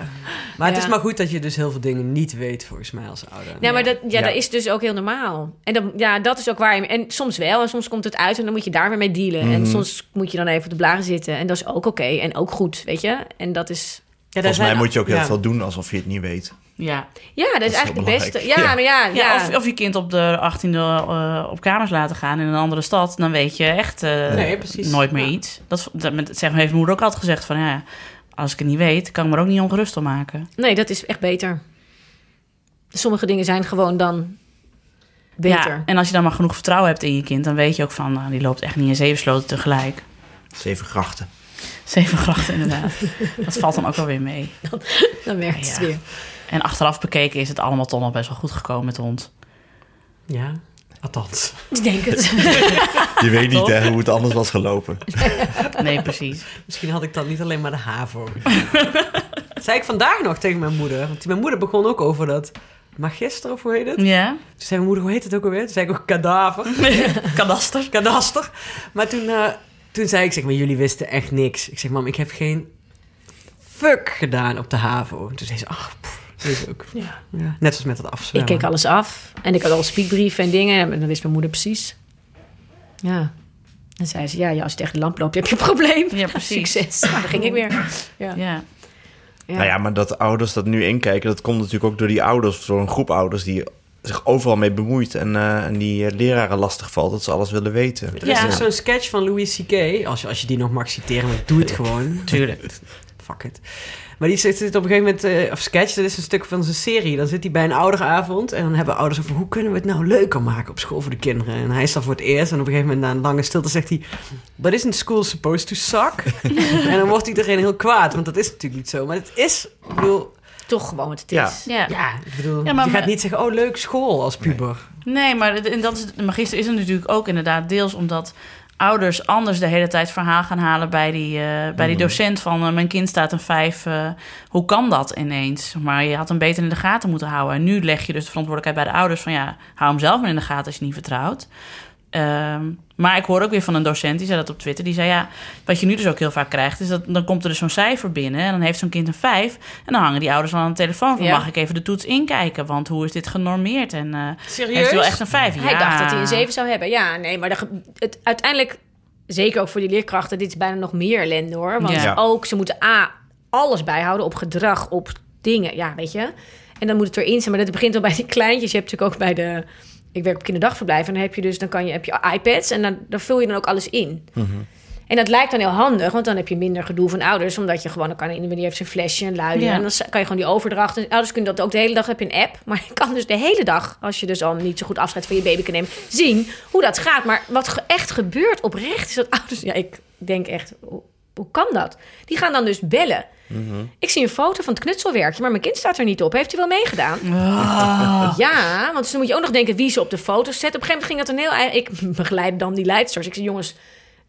Maar het is maar goed dat je dus heel veel dingen niet weet, volgens mij, als ouder. Ja, maar dat, ja, Ja. dat is dus ook heel normaal. En dat, ja, dat is ook waar je... En soms wel, en soms komt het uit en dan moet je daar weer mee dealen. En soms moet je dan even op de blaren zitten. En dat is ook oké en ook goed, weet je? En dat is... Volgens mij zijn- moet je ook heel ja. veel doen alsof je het niet weet. Ja. Ja, dat is, is eigenlijk het beste. Ja, Ja. maar ja, Ja, ja. Of, of je kind op de 18e eh, op kamers laten gaan in een andere stad, dan weet je echt eh, Nee, nooit meer Ja. iets. Dat, dat met- zeg, heeft mijn moeder ook altijd gezegd van ja, als ik het niet weet, kan ik me er ook niet ongerust om maken. Nee, dat is echt beter. Sommige dingen zijn gewoon dan beter. Ja, en als je dan maar genoeg vertrouwen hebt in je kind, dan weet je ook van, nou, die loopt echt niet in zeven sloten tegelijk. Zeven grachten. Zeven grachten inderdaad. dat valt dan ook wel weer mee. (laughs) Dan werkt het Ja. weer. En achteraf bekeken is het allemaal toch nog best wel goed gekomen met de hond. Ja, althans. Ik denk het. (laughs) Je weet niet hè, hoe het anders was gelopen. Nee, precies. Misschien had ik dan niet alleen maar de HAVO. Dat (laughs) zei ik vandaag nog tegen mijn moeder. Want mijn moeder begon ook over dat magister, of hoe heet het? Ja, Toen zei mijn moeder, hoe heet het ook alweer? Toen zei ik ook kadaver. (laughs) kadaster. Kadaster. Maar toen, eh, toen zei ik, zeg maar, jullie wisten echt niks. Ik zeg, mam, ik heb geen fuck gedaan op de HAVO. Toen zei ze, ach, ook. Ja. Ja, net zoals met het Ik afzwemmen. keek alles af. En ik had al speakbrieven en dingen. En dan wist mijn moeder precies. Ja. En zei ze, ja, ja als je tegen de lamp loopt, heb je een probleem. Ja, (laughs) precies. Succes. Nou, dan ging ik weer. Ja. Ja. Ja. Nou ja, maar dat ouders dat nu inkijken, dat komt natuurlijk ook door die ouders, door een groep ouders die zich overal mee bemoeit en, eh, en die eh, leraren lastig valt dat ze alles willen weten. Er is Ja. zo'n sketch van Louis C.K. Als je, als je die nog mag citeren, maar doe het gewoon. Tuurlijk. (laughs) Fuck it. Maar die zit, zit op een gegeven moment, eh, of sketch, dat is een stuk van zijn serie. Dan zit hij bij een ouderavond en dan hebben ouders over hoe kunnen we het nou leuker maken op school voor de kinderen. En hij is dan voor het eerst en op een gegeven moment na een lange stilte zegt hij, but isn't school supposed to suck? (laughs) en dan wordt iedereen heel kwaad, want dat is natuurlijk niet zo. Maar het is, ik bedoel, Toch gewoon wat het Ja. is. Ja. ja, ik bedoel, Ja, maar- je gaat maar- niet zeggen, oh leuk school als puber. Nee, maar het- en dat is, de magister is er natuurlijk ook inderdaad deels omdat ouders anders de hele tijd verhaal gaan halen bij die, eh, bij die docent van eh, mijn kind staat een vijf. eh, hoe kan dat ineens? Maar je had hem beter in de gaten moeten houden. En nu leg je dus de verantwoordelijkheid bij de ouders van ja, hou hem zelf maar in de gaten als je niet vertrouwt. Ehm, maar ik hoor ook weer van een docent, die zei dat op Twitter. Die zei ja, wat je nu dus ook heel vaak krijgt, is dat dan komt er dus zo'n cijfer binnen. En dan heeft zo'n kind een vijf. En dan hangen die ouders al aan de telefoon van Ja. mag ik even de toets inkijken? Want hoe is dit genormeerd? En eh, Serieus? heeft hij wel echt een vijf? Hij dacht dat hij een 7 zou hebben. Ja, nee, maar de het, uiteindelijk, zeker ook voor die leerkrachten, dit is bijna nog meer ellende hoor. Want Ja. ook, ze moeten A, alles bijhouden op gedrag, op dingen, ja, weet je. En dan moet het erin zijn, maar dat begint al bij die kleintjes. Je hebt natuurlijk ook bij de, ik werk op kinderdagverblijf en dan heb je dus, dan kan je, heb je iPads en dan, dan vul je dan ook alles in. En dat lijkt dan heel handig, want dan heb je minder gedoe van ouders. Omdat je gewoon, dan kan iemand die heeft zijn flesje en luiden. Ja. En dan kan je gewoon die overdracht. En ouders kunnen dat ook de hele dag, heb je een app. (laughs) Maar je kan dus de hele dag, als je dus al niet zo goed afscheid van je baby kan nemen, zien hoe dat gaat. Maar wat echt gebeurt oprecht, is dat ouders, ja, ik denk echt, hoe, kan dat? Die gaan dan dus bellen. Ik zie een foto van het knutselwerkje, maar mijn kind staat er niet op. Heeft hij wel meegedaan? Ja, want dus dan moet je ook nog denken wie ze op de foto's zet. Op een gegeven moment ging dat een heel... Ik (laughs) begeleid dan die leidsters. Ik zei, jongens,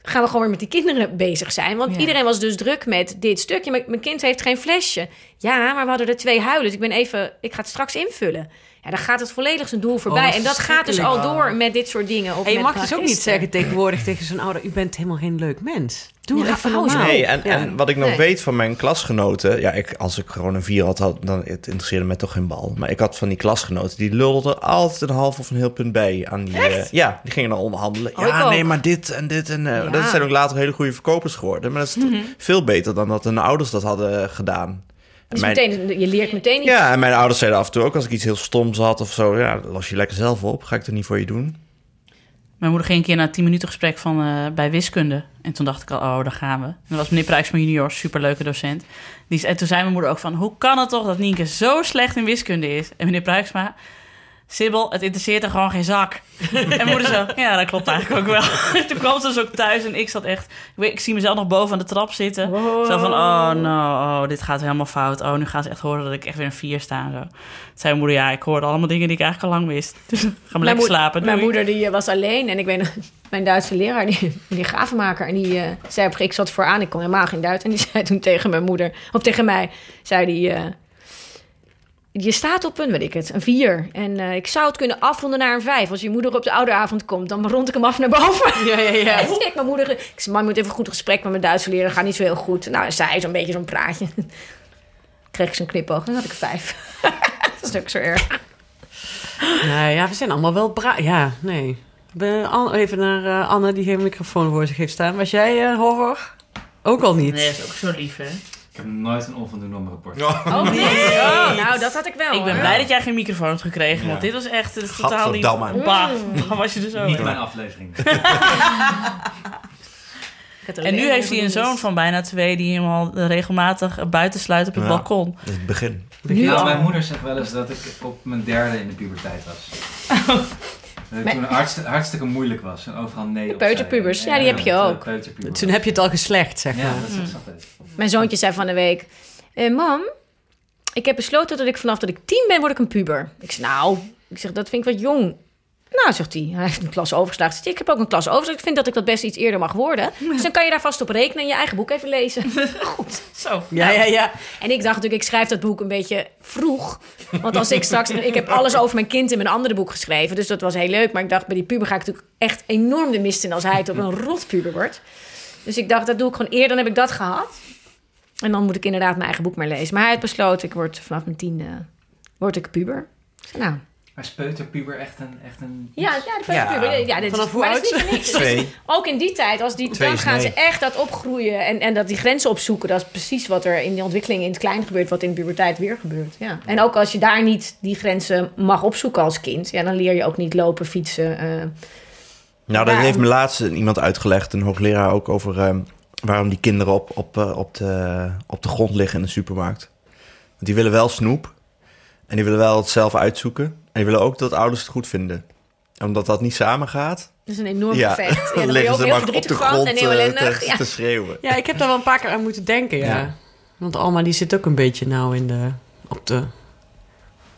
gaan we gewoon weer met die kinderen bezig zijn. Want Ja. iedereen was dus druk met dit stukje. Mijn, mijn kind heeft geen flesje. Ja, maar we hadden er twee huilen. Dus ik ben even... Ik ga het straks invullen. Ja, dan gaat het volledig zijn doel voorbij. Oh, en dat gaat dus al door met dit soort dingen. Of En je mag dus ook niet zeggen tegenwoordig tegen zo'n ouder... u bent helemaal geen leuk mens. Doe Ja, even normaal. Nee, en, Ja. en wat ik nog Nee. weet van mijn klasgenoten... Ja, ik, als ik gewoon een vier had, had, dan het interesseerde me toch geen bal. Maar ik had van die klasgenoten, die lulden altijd een half of een heel punt bij. Aan die, eh, ja, die gingen dan onderhandelen. Oh, ja, nee, maar dit en dit. En, eh, Ja. Dat zijn ook later hele goede verkopers geworden. Maar dat is t- veel beter dan dat hun ouders dat hadden gedaan. Dus mijn- meteen, je leert meteen iets. ja, en mijn ouders zeiden af en toe ook als ik iets heel stoms had of zo... Ja, los je lekker zelf op. Ga ik er niet voor je doen. Mijn moeder ging een keer naar een 10 minuten gesprek van, eh, bij wiskunde. En toen dacht ik al, oh, daar gaan we. En dat was meneer Prijksma junior, superleuke docent. Die, en toen zei mijn moeder ook van, hoe kan het toch dat Nienke zo slecht in wiskunde is? En meneer Prijksma, Sibyl, het interesseert er gewoon geen zak. en moeder zo, ja, dat klopt eigenlijk ook wel. (laughs) toen kwam ze dus ook thuis en ik zat echt... Ik, weet, ik zie mezelf nog boven aan de trap zitten. Zo van, oh no, oh, dit gaat helemaal fout. Oh, nu gaan ze echt horen dat ik echt weer een vier sta en zo. Toen zei mijn moeder, ja, ik hoorde allemaal dingen die ik eigenlijk al lang wist. (laughs) Dus ga maar lekker slapen. Mijn moeder die eh, was alleen en ik weet nog, (laughs) mijn Duitse leraar, die, die gravenmaker, en die eh, zei op ik zat vooraan, ik kon helemaal geen Duits, en die zei toen tegen mijn moeder, of tegen mij, zei die, eh, je staat op een, weet ik het, een vier. En eh, ik zou het kunnen afronden naar een vijf. Als je moeder op de ouderavond komt, dan rond ik hem af naar boven. (laughs) Ja, ja, ja. (laughs) Ik mijn moeder, ik zei, je moet even een goed gesprek met mijn Duitse leraar, gaat niet zo heel goed. Nou, zei zo'n beetje zo'n praatje. (laughs) Kreeg ik zo'n knipoog, dan had ik een vijf. dat is ook zo erg. Nee, ja, we zijn allemaal wel bra... Ja, nee. Even naar eh, Anne, die geen microfoon voor zich heeft staan. Was jij eh, horror? Ook al niet. Nee, dat is ook zo lief, hè? Ik heb nooit een onvoldoende rapport. Oh, nee. Oh, nou, dat had ik wel. Ik ben hoor. blij dat jij geen microfoon hebt gekregen, want dit was echt het is totaal niet... Bah, bah, was je er zo Niet in. mijn aflevering. (laughs) En nu heeft hij een zoon van bijna twee die hem al regelmatig buiten sluit op het Ja. balkon. Dat is het begin. Nu nou, al. mijn moeder zegt wel eens dat ik op mijn derde in de puberteit was. (laughs) het toen hartstikke, hartstikke moeilijk was en overal nee peuterpubers, ja, die heb je ook. peuterpubers. Toen heb je het al geslecht, zeg Ja, maar. dat is altijd. Mijn zoontje zei van de week... eh, mam, ik heb besloten dat ik vanaf dat ik tien ben, word ik een puber. Ik zei, nou, ik zeg, dat vind ik wat jong. Nou, zegt hij, hij heeft een klas overgeslagen. Zegt hij, Ik heb ook een klas overgeslagen. Ik vind dat ik dat best iets eerder mag worden. (laughs) Dus dan kan je daar vast op rekenen en je eigen boek even lezen. (laughs) Goed. Zo. Ja, ja, ja. En ik dacht natuurlijk, ik schrijf dat boek een beetje vroeg. Want als ik straks... Ik heb alles over mijn kind in mijn andere boek geschreven. Dus dat was heel leuk. Maar ik dacht, bij die puber ga ik natuurlijk echt enorm de mist in... als hij toch een rotpuber wordt. Dus ik dacht, dat doe ik gewoon eerder. Dan heb ik dat gehad. En dan moet ik inderdaad mijn eigen boek maar lezen. Maar hij heeft besloten, ik word vanaf mijn tiende... word ik puber. Nou, Maar is peuterpuber echt een... Echt een ja, ja, de peuterpuber. Ja. Ja, dit Vanaf hoe maar dat is oud? niet voor niks. Twee. Ook in die tijd, als die, Twee dan gaan nee. ze echt dat opgroeien en, en dat die grenzen opzoeken. Dat is precies wat er in die ontwikkeling in het klein gebeurt, wat in de puberteit weer gebeurt. Ja. En ook als je daar niet die grenzen mag opzoeken als kind, ja, dan leer je ook niet lopen, fietsen. eh. Nou, dat heeft me laatst iemand uitgelegd, een hoogleraar ook, over ehm, waarom die kinderen op, op, eh, op, de, op de grond liggen in de supermarkt. Want die willen wel snoep en die willen wel het zelf uitzoeken. En willen ook dat ouders het goed vinden. En omdat dat niet samengaat, Dat is een enorm ja, effect. Ja, dan dan (laughs) ben je liggen ze maar op de verdrietig van grond en heel eh, ellendig. te, Ja. te schreeuwen. Ja, ik heb daar wel een paar keer aan moeten denken, ja. Ja. Want Alma die zit ook een beetje nou in de... op de...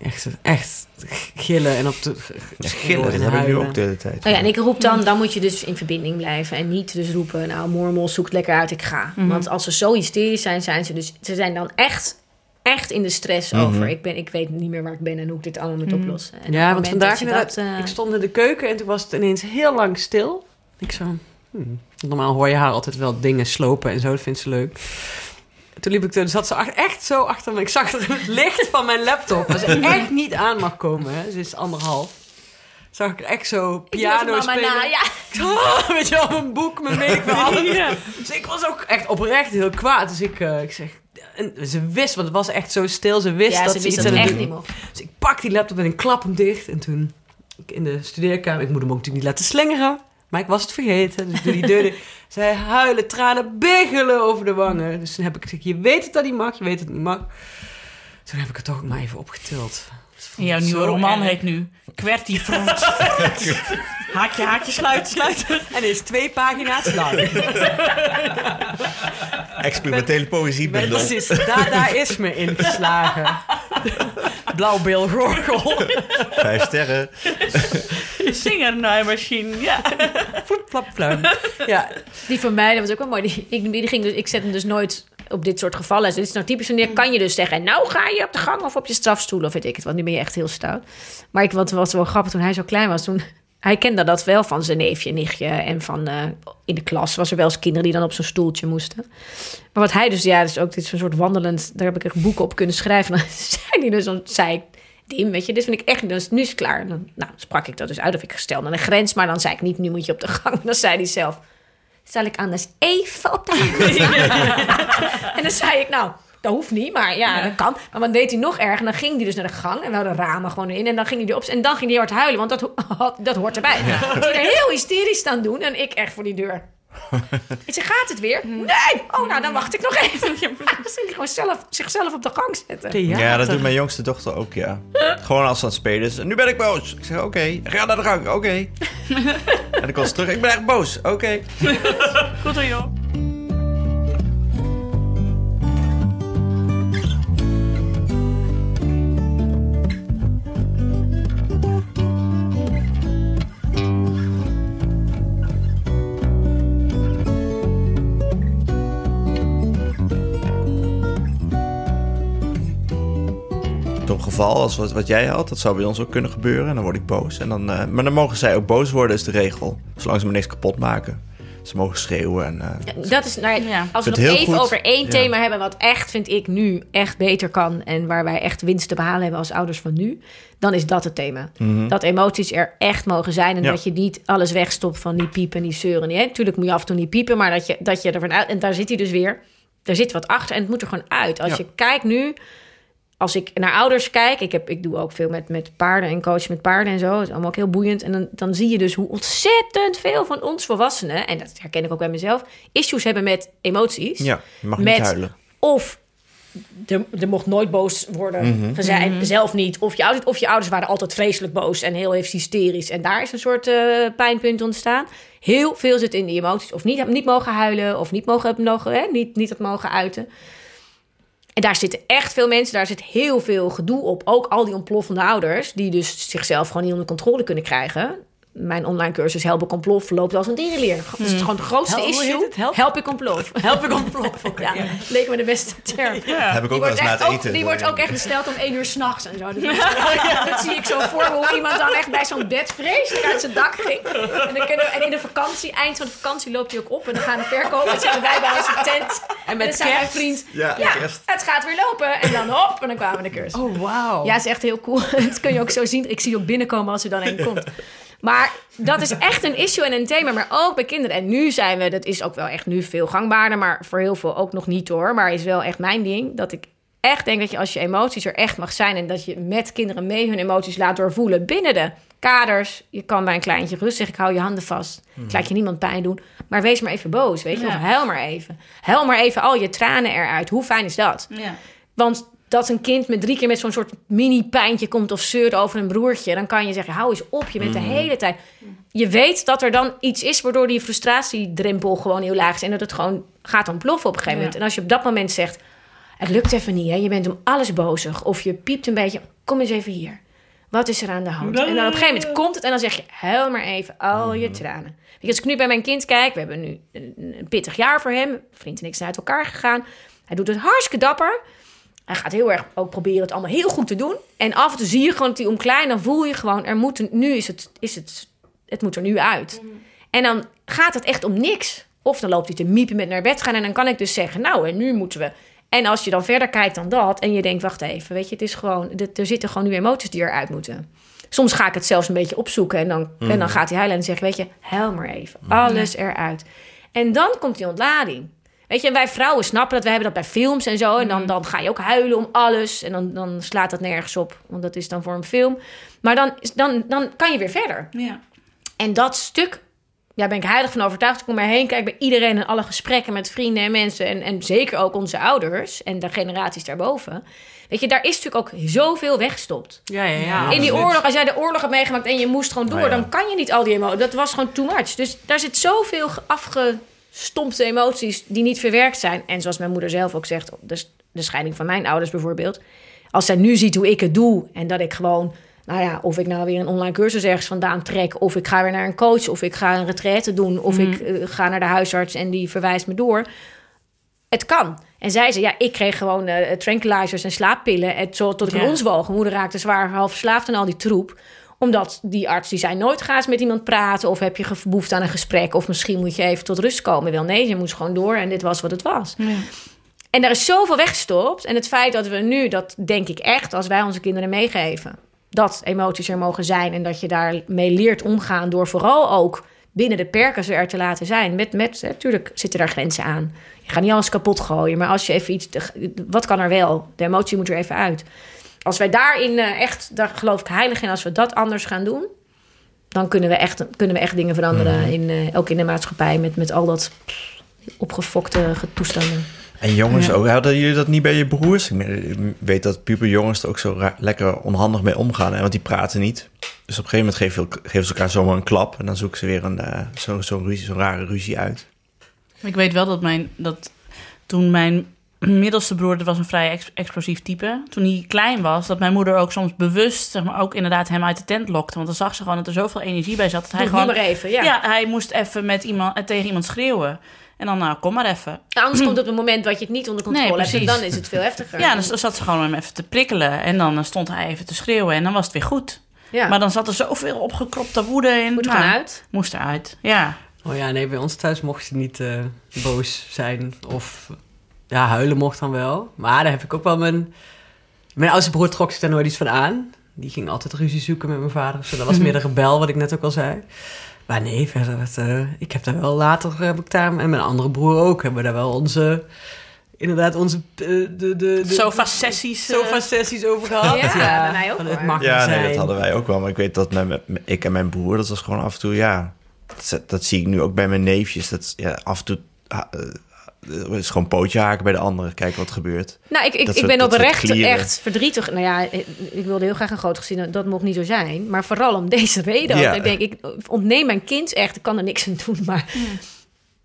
echt, echt gillen en op de... Ja, gillen, dat heb ik nu ook de hele tijd. Oh ja, en ik roep dan, dan moet je dus in verbinding blijven. En niet dus roepen, nou, mormel, zoek het lekker uit, ik ga. Mhm. Want als ze zo hysterisch zijn, zijn ze dus... Ze zijn dan echt, echt in de stress Mhm. over... Ik, ben, ik weet niet meer waar ik ben en hoe ik dit allemaal moet Mhm. oplossen. En op Ja, want vandaag dat dat, eh, Ik stond in de keuken en toen was het ineens heel lang stil. Ik zo... hmm, Normaal hoor je haar altijd wel dingen slopen en zo. Dat vindt ze leuk. Toen liep ik toen zat ze echt zo achter me. Ik zag er het licht van mijn laptop. Waar ze (laughs) echt niet aan mag komen. Hè. Ze is anderhalf. Zag ik er echt zo ik piano loop mama spelen. na, ja. Ik (laughs) "Ah," weet je wel, mijn boek, mijn ik. (laughs) Dus ik was ook echt oprecht heel kwaad. Dus ik, eh, ik zeg... En ze wist, want het was echt zo stil. Ze wist Ja, dat ze iets aan het doen mocht. dus ik pak die laptop en ik klap hem dicht. En toen ik in de studeerkamer, ik moet hem ook natuurlijk niet laten slingeren. Maar ik was het vergeten. Dus doe die deur. (laughs) Zij huilen, tranen biggelen over de wangen. Dus toen heb ik gezegd, je weet het dat niet mag, je weet het niet mag. Toen heb ik het toch maar even opgetild. En jouw nieuwe roman erg. heet nu Kwertie Fruit. (laughs) (laughs) haakje, haakje, sluiten, sluiten. En is twee pagina's lang. (laughs) Experimentele poëzie Ben bundel. precies, daar, daar is me ingeslagen. Blauwbil gorgel. Vijf sterren. Zingernaaimachine, ja. Flap, fluim. Ja, Die van mij, dat was ook wel mooi. Die, die ging dus, ik zet hem dus nooit op dit soort gevallen. Dus dit is nou typisch, wanneer kan je dus zeggen... nou ga je op de gang of op je strafstoel of weet ik het. Want nu ben je echt heel stout. Maar ik, wat was wel grappig, toen hij zo klein was... toen hij kende dat wel van zijn neefje, nichtje. En van eh, in de klas was er wel eens kinderen die dan op zo'n stoeltje moesten. Maar wat hij dus, ja, dus ook dit is een soort wandelend... daar heb ik echt boeken op kunnen schrijven. (laughs) Dan zei hij dus, dan zei ik... Dim, weet je, dit vind ik echt, dus nu is het klaar. Dan, nou, sprak ik dat dus uit of ik gesteld aan een grens, maar dan zei ik niet, nu moet je op de gang. (laughs) Dan zei hij zelf, zal ik anders even op de gang? (laughs) en dan zei ik, nou, dat hoeft niet, maar ja, dat kan. Maar dan deed hij nog erger. En dan ging hij dus naar de gang en we hadden ramen gewoon in. En dan ging hij erop en dan ging hij hard huilen, want dat, ho- (laughs) dat hoort erbij. Ja. Hij er heel hysterisch staan doen en ik echt voor die deur. (laughs) Ik zeg, gaat het weer? Nee! Oh, nou, dan wacht ik nog even. (laughs) Dan ging hij gewoon zelf, zichzelf op de gang zetten. Ja, dat doet mijn jongste dochter ook, ja. Gewoon als ze aan het spelen is. Nu ben ik boos. Ik zeg, oké. Ga naar de gang, oké. (laughs) en dan komt ze terug. Ik ben echt boos. Oké. Goed hoor, joh. Geval als wat, wat jij had, dat zou bij ons ook kunnen gebeuren. En dan word ik boos. En dan, eh, maar dan mogen zij ook boos worden, is de regel. Zolang ze me niks kapot maken. Ze mogen schreeuwen. En, eh, Dat is, nou, als we nog even goed. over één Ja. thema hebben, wat echt, vind ik, nu echt beter kan. En waar wij echt winst te behalen hebben als ouders van nu. Dan is dat het thema. Mhm. Dat emoties er echt mogen zijn. En Ja. dat je niet alles wegstopt van die piepen, die zeuren. Nee, natuurlijk moet je af en toe niet piepen, maar dat je, dat je ervan uit. En daar zit hij dus weer. Er zit wat achter en het moet er gewoon uit. Als Ja. je kijkt nu, als ik naar ouders kijk, ik, heb, ik doe ook veel met, met paarden en coach met paarden en zo. Het is allemaal ook heel boeiend. En dan, dan zie je dus hoe ontzettend veel van ons volwassenen, en dat herken ik ook bij mezelf, issues hebben met emoties. ja, je mag met niet huilen. Of er, er mocht nooit boos worden gezegd, zelf niet. Of je, ouders, of je ouders waren altijd vreselijk boos en heel even hysterisch. En daar is een soort eh, pijnpunt ontstaan. Heel veel zit in die emoties. Of niet, niet mogen huilen, of niet mogen, mogen hè, niet, niet het mogen uiten. En daar zitten echt veel mensen, daar zit heel veel gedoe op. Ook al die ontploffende ouders, die dus zichzelf gewoon niet onder controle kunnen krijgen. Mijn online cursus Help ik ontplof loopt als een dierenleer. Dat is gewoon het grootste issue. het? Help? Help ik ontplof. (laughs) Help ik ontplof. Ja, ja. leek me de beste term. Heb ik Die ook wel wordt, eens na echt het ook, eten. die wordt ook echt besteld om één uur s'nachts en zo. (laughs) Dus dat, (laughs) dat zie ik zo voor me hoe iemand dan echt bij zo'n bed vreselijk uit zijn dak ging. En, dan kunnen we, en in de vakantie, eind van de vakantie, loopt hij ook op. En dan gaan de verkopen. En zitten wij bij onze tent. En met dan zei mijn kerst. vriend, Ja, ja, kerst. het gaat weer lopen. En dan hop, en dan kwamen we de cursus. Oh, wauw. Ja, is echt heel cool. Dat kun je ook zo zien. Ik zie ook binnenkomen als er dan een komt. Maar dat is echt een issue en een thema, maar ook bij kinderen. En nu zijn we, dat is ook wel echt nu veel gangbaarder, maar voor heel veel ook nog niet hoor. Maar is wel echt mijn ding, dat ik echt denk dat je als je emoties er echt mag zijn... en dat je met kinderen mee hun emoties laat doorvoelen binnen de kaders. Je kan bij een kleintje rustig ik hou je handen vast. Ik laat je niemand pijn doen. Maar wees maar even boos, weet je. Of Ja. huil maar even. Huil maar even al je tranen eruit. Hoe fijn is dat? Ja. Want dat een kind met drie keer met zo'n soort mini-pijntje komt of zeurt over een broertje, dan kan je zeggen: hou eens op, je bent de hele tijd. Je weet dat er dan iets is waardoor die frustratiedrempel gewoon heel laag is en dat het gewoon gaat ontploffen op een gegeven Ja. moment. En als je op dat moment zegt: het lukt even niet, hè? je bent om alles bozig of je piept een beetje, kom eens even hier. Wat is er aan de hand? En dan op een gegeven moment komt het en dan zeg je: huil maar even al je tranen. Weet je, als ik nu bij mijn kind kijk, we hebben nu een, een pittig jaar voor hem. Vriend en ik zijn uit elkaar gegaan. Hij doet het hartstikke dapper. Hij gaat heel erg ook proberen het allemaal heel goed te doen. En af en toe zie je gewoon dat hij omklein. Dan voel je gewoon, er moet, een- nu is het, is het, het moet er nu uit. En dan gaat het echt om niks. Of dan loopt hij te miepen met naar bed gaan. En dan kan ik dus zeggen, nou, en nu moeten we. En als je dan verder kijkt dan dat. En je denkt, wacht even, weet je, het is gewoon, dit- er zitten gewoon nu emoties die eruit moeten. Soms ga ik het zelfs een beetje opzoeken. En dan, en dan gaat hij huilen en dan zeg ik, weet je, huil maar even. Alles eruit. En dan komt die ontlading. Weet je, en wij vrouwen snappen dat. We hebben dat bij films en zo. En dan, dan ga je ook huilen om alles. En dan, dan slaat dat nergens op. Want dat is dan voor een film. Maar dan, is- dan, dan kan je weer verder. Ja. En dat stuk, daar ben ik heilig van overtuigd. Ik om mij heen kijk bij iedereen en alle gesprekken met vrienden en mensen. En, en zeker ook onze ouders en de generaties daarboven. Weet je, daar is natuurlijk ook zoveel weggestopt. Ja, ja, ja. In die oorlog, als jij de oorlog hebt meegemaakt en je moest gewoon door, Nou ja. dan kan je niet al die emoties. Dat was gewoon too much. Dus daar zit zoveel ge- afgestompte emoties die niet verwerkt zijn. En zoals mijn moeder zelf ook zegt, de, de scheiding van mijn ouders bijvoorbeeld. Als zij nu ziet hoe ik het doe en dat ik gewoon, nou ja, of ik nou weer een online cursus ergens vandaan trek, of ik ga weer naar een coach, of ik ga een retraite doen, of ik eh, ga naar de huisarts en die verwijst me door. Het kan. En zij zei, ja, ik kreeg gewoon eh, tranquilizers en slaappillen. En zo, tot ik Ja. ons moeder raakte zwaar half verslaafd aan al die troep omdat die arts die zei nooit ga eens met iemand praten... of heb je behoefte aan een gesprek... of misschien moet je even tot rust komen. Wel nee, je moest gewoon door en dit was wat het was. En daar is zoveel weggestopt. En het feit dat we nu, dat denk ik echt... als wij onze kinderen meegeven... dat emoties er mogen zijn... en dat je daarmee leert omgaan... door vooral ook binnen de perken ze er te laten zijn. Met, met, natuurlijk zitten daar grenzen aan. Je gaat niet alles kapot gooien... maar als je even iets... wat kan er wel? De emotie moet er even uit. Als wij daarin eh, echt... daar geloof ik heilig in... als we dat anders gaan doen... dan kunnen we echt, kunnen we echt dingen veranderen... In, eh, ook in de maatschappij... met, met al dat opgefokte toestanden. En jongens Ja. ook, hadden jullie dat niet bij je broers? Ik weet dat puberjongens er ook zo lekker onhandig mee omgaan. hè, Want die praten niet. Dus op een gegeven moment geven, geven ze elkaar zomaar een klap. En dan zoeken ze weer een, eh, zo'n zo ruzie, zo'n rare ruzie uit. Ik weet wel dat, mijn, dat toen mijn middelste broer, dat was een vrij ex- explosief type. Toen hij klein was, dat mijn moeder ook soms bewust, zeg maar, ook inderdaad hem uit de tent lokte. Want dan zag ze gewoon dat er zoveel energie bij zat. Dat hij Doe gewoon, maar even, ja. hij moest even met iemand, eh, tegen iemand schreeuwen. En dan, nou, kom maar even. Nou, Anders (clears throat) komt het op het moment dat je het niet onder controle Nee, hebt... en precies. dan is het veel heftiger. Ja, dus dan zat ze gewoon hem even te prikkelen. En dan eh, stond hij even te schreeuwen en dan was het weer goed. Ja. Maar dan zat er zoveel opgekropte woede in. Moet er Nou, gewoon uit. Moest eruit, ja. Oh ja, nee, bij ons thuis mocht je niet eh, boos zijn. Of ja, huilen mocht dan wel. Maar daar heb ik ook wel mijn... Mijn oudste broer trok zich daar nooit iets van aan. Die ging altijd ruzie zoeken met mijn vader. zo. dat was meer de (laughs) rebel, wat ik net ook al zei. Maar nee, verder, het, eh, ik heb daar wel later, heb ik daar, en mijn andere broer ook, hebben we daar wel onze... Inderdaad, onze... eh, de, de, de, Sofa-sessies. eh, Sofa-sessies over gehad. Ja, bij mij ook van hoor. het mag Ja, nee, zijn. dat hadden wij ook wel. Maar ik weet dat met, met- ik en mijn broer, dat was gewoon af en toe, ja... Dat, dat zie ik nu ook bij mijn neefjes. Dat ja, af en toe eh, eh, is gewoon pootje haken bij de andere. Kijken wat gebeurt. Nou, ik, ik, ik soort- ben oprecht echt verdrietig. Nou ja, ik wilde heel graag een groot gezin. Dat mocht niet zo zijn. Maar vooral om deze (laughs) reden. Ja. Want ik denk, ik ontneem mijn kind echt. Ik kan er niks aan doen. Maar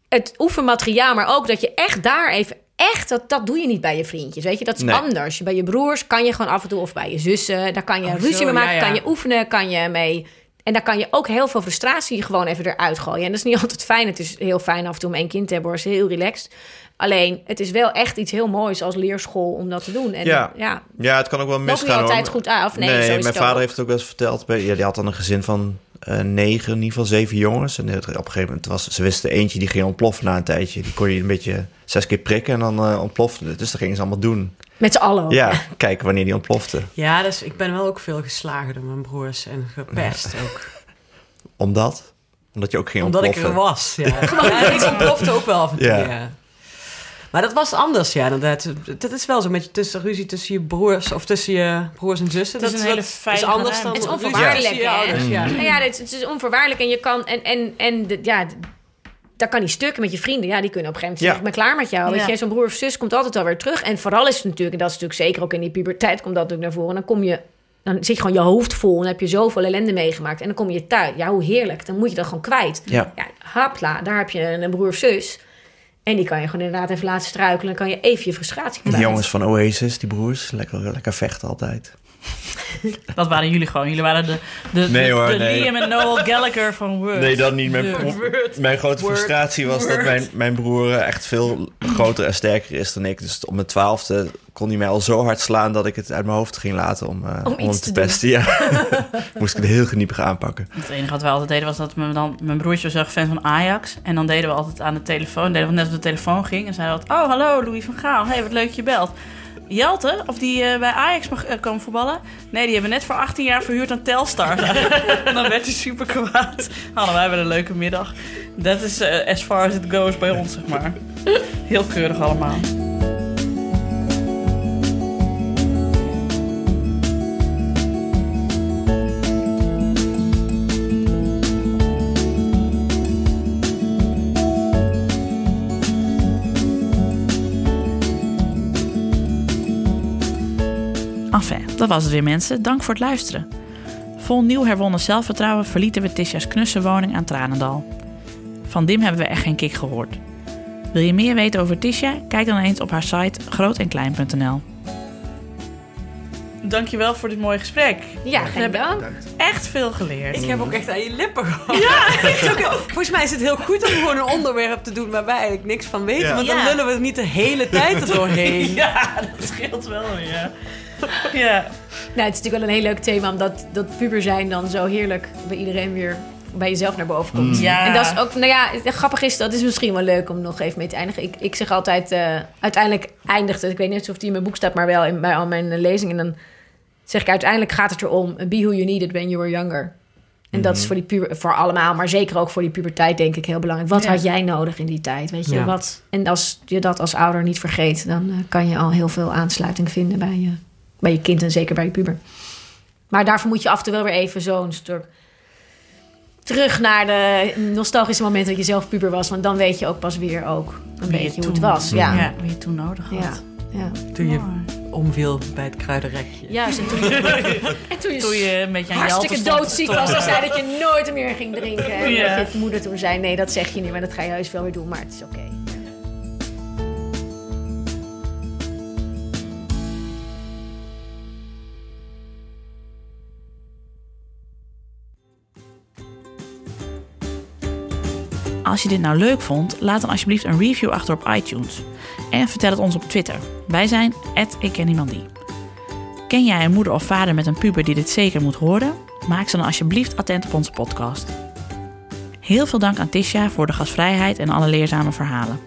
het oefenmateriaal, maar ook dat je echt daar even... Echt, dat, dat doe je niet bij je vriendjes. Weet je, dat is Nee. anders. Bij je broers kan je gewoon af en toe, of bij je zussen, daar kan je Oh, ruzie zo, mee maken, ja, ja. kan je oefenen, kan je mee. En daar kan je ook heel veel frustratie gewoon even eruit gooien. En dat is niet (laughs) altijd fijn. Het is heel fijn af en toe om één kind te hebben, hoor. Is heel relaxed. Alleen, het is wel echt iets heel moois als leerschool om dat te doen. En Ja. ja, Ja, het kan ook wel niet misgaan. hoor. altijd goed af. Nee, mijn vader ook. heeft het ook wel eens verteld. Bij, ja, die had dan een gezin van eh, negen, in ieder geval zeven jongens. En het- op een gegeven moment was ze wisten eentje die ging ontploffen na een tijdje. Die kon je een beetje zes keer prikken en dan eh, ontplofte het. Dus dat gingen ze allemaal doen. Met z'n allen. ook. Ja, kijken wanneer die ontplofte. Ja, dus ik ben wel ook veel geslagen door mijn broers en gepest ook. Omdat? Omdat je ook ging Omdat ik ontploffen. er was, ja. (laughs) ja ik ontplofte ook wel af en toe, Ja. ja. Maar dat was anders, ja. inderdaad. Dat is wel zo'n beetje tussen ruzie tussen je broers of tussen je broers en zussen. Het is dat een hele dat is anders dan. Het is ruzie ouders, ja. Nou ja, het, het is onvoorwaardelijk. En je kan. En, en, en de, ja, daar kan die stukken met je vrienden. Ja, die kunnen op een gegeven moment Ja. zeggen: Ik ben klaar met jou. Weet Ja. je, zo'n broer of zus komt altijd alweer terug. En vooral is het natuurlijk, en dat is natuurlijk zeker ook in die puberteit, komt dat natuurlijk naar voren. Dan kom je. Dan zit je gewoon je hoofd vol en dan heb je zoveel ellende meegemaakt. En dan kom je thuis. Ja, hoe heerlijk. Dan moet je dat gewoon kwijt. Ja. Ja, hapla, daar heb je een broer of zus. En die kan je gewoon inderdaad even laten struikelen. Dan kan je even je frustratie Die kwijt. jongens van Oasis, die broers, lekker, lekker vechten altijd. Dat waren jullie gewoon. Jullie waren de, de, Nee de, hoor, de nee. Liam en Noel Gallagher van Word. Nee, dat niet. Mijn, Word. mijn grote Word. frustratie was dat mijn, mijn broer echt veel groter en sterker is dan ik. Dus op mijn twaalfde kon hij mij al zo hard slaan dat ik het uit mijn hoofd ging laten om, eh, om, hem te pesten. Ja. (laughs) Moest ik het heel geniepig aanpakken. Het enige wat we altijd deden was dat dan... Mijn broertje was erg fan van Ajax. En dan deden we altijd aan de telefoon... Deden we net op de telefoon ging. En zeiden we altijd... Oh, hallo, Louis van Gaal. hey, wat leuk je belt. Jelte, of die eh, bij Ajax mag eh, komen voetballen? Nee, die hebben net voor 18 jaar verhuurd aan Telstar. en (laughs) dan werd hij super kwaad. Hadden wij wel een leuke middag. Dat is eh, as far as it goes bij ons, zeg maar. Heel keurig allemaal. Enfin, dat was het weer mensen. Dank voor het luisteren. Vol nieuw herwonnen zelfvertrouwen verlieten we Tisha's knusse woning aan Tranendal. Van Dim hebben we echt geen kick gehoord. Wil je meer weten over Tisha? Kijk dan eens op haar site grootenklein.nl. dankjewel voor dit mooie gesprek. Ja, We geen hebben dank. echt veel geleerd. Ik heb ook echt aan je lippen gehad. Ja, (laughs) volgens mij is het heel goed om gewoon een onderwerp te doen waar wij eigenlijk niks van weten. Ja. Want dan Ja. lullen we het niet de hele tijd (laughs) er doorheen. Ja, dat scheelt wel weer. (laughs) Ja. Nou, het is natuurlijk wel een heel leuk thema, omdat dat puber zijn dan zo heerlijk bij iedereen weer bij jezelf naar boven komt. Ja. En dat is ook, nou ja, grappig is, dat is misschien wel leuk om nog even mee te eindigen. Ik, ik zeg altijd, eh, uiteindelijk eindigt het, ik weet niet of die in mijn boek staat, maar wel in, bij al mijn lezingen. Dan zeg ik, uiteindelijk gaat het erom, be who you needed when you were younger. En dat is voor, die puber, voor allemaal, maar zeker ook voor die puberteit denk ik heel belangrijk. Wat Ja. had jij nodig in die tijd, weet je? Ja. Wat, en als je dat als ouder niet vergeet, dan eh, kan je al heel veel aansluiting vinden bij je, bij je kind en zeker bij je puber. Maar daarvoor moet je af en toe wel weer even zo'n stuk terug naar de nostalgische momenten dat je zelf puber was. Want dan weet je ook pas weer ook een Wie beetje hoe het was. Ja, ja. Wie je toen nodig had. ja. ja. Toen je omviel bij het kruidenrekje. Juist, en toen je, (laughs) en toen je, Toen je een beetje aan hartstikke doodziek was en zei dat je nooit meer ging drinken. En Ja. dat je moeder toen zei, nee, dat zeg je niet, maar dat ga je heus wel weer doen. Maar het is oké. Als je dit nou leuk vond, laat dan alsjeblieft een review achter op iTunes. En vertel het ons op Twitter. Wij zijn ik ken iemand die. Ken jij een moeder of vader met een puber die dit zeker moet horen? Maak ze dan alsjeblieft attent op onze podcast. Heel veel dank aan Tisha voor de gastvrijheid en alle leerzame verhalen.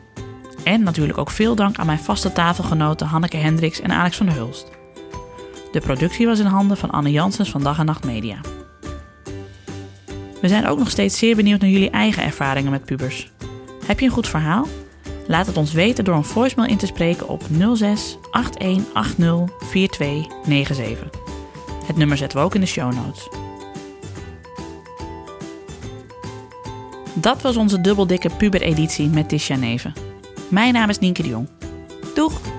En natuurlijk ook veel dank aan mijn vaste tafelgenoten Hanneke Hendricks en Alex van der Hulst. De productie was in handen van Anne Janssens van Dag en Nacht Media. We zijn ook nog steeds zeer benieuwd naar jullie eigen ervaringen met pubers. Heb je een goed verhaal? Laat het ons weten door een voicemail in te spreken op 06 8180 4297. Het nummer zetten we ook in de show notes. Dat was onze dubbeldikke puber-editie met Tisha Neven. Mijn naam is Nienke de Jong. Doeg!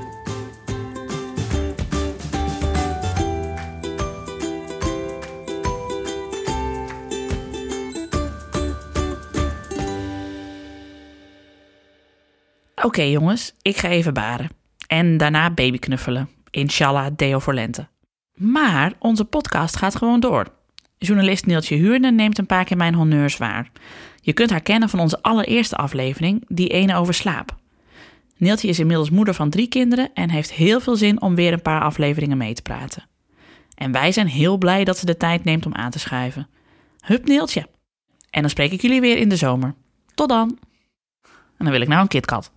Oké jongens, ik ga even baren. En daarna babyknuffelen. Inshallah, deo voor lente. Maar onze podcast gaat gewoon door. Journalist Neeltje Huurne neemt een paar keer mijn honneurs waar. Je kunt haar kennen van onze allereerste aflevering, die ene over slaap. Neeltje is inmiddels moeder van drie kinderen en heeft heel veel zin om weer een paar afleveringen mee te praten. En wij zijn heel blij dat ze de tijd neemt om aan te schuiven. Hup Neeltje. En dan spreek ik jullie weer in de zomer. Tot dan. En dan wil ik nou een KitKat.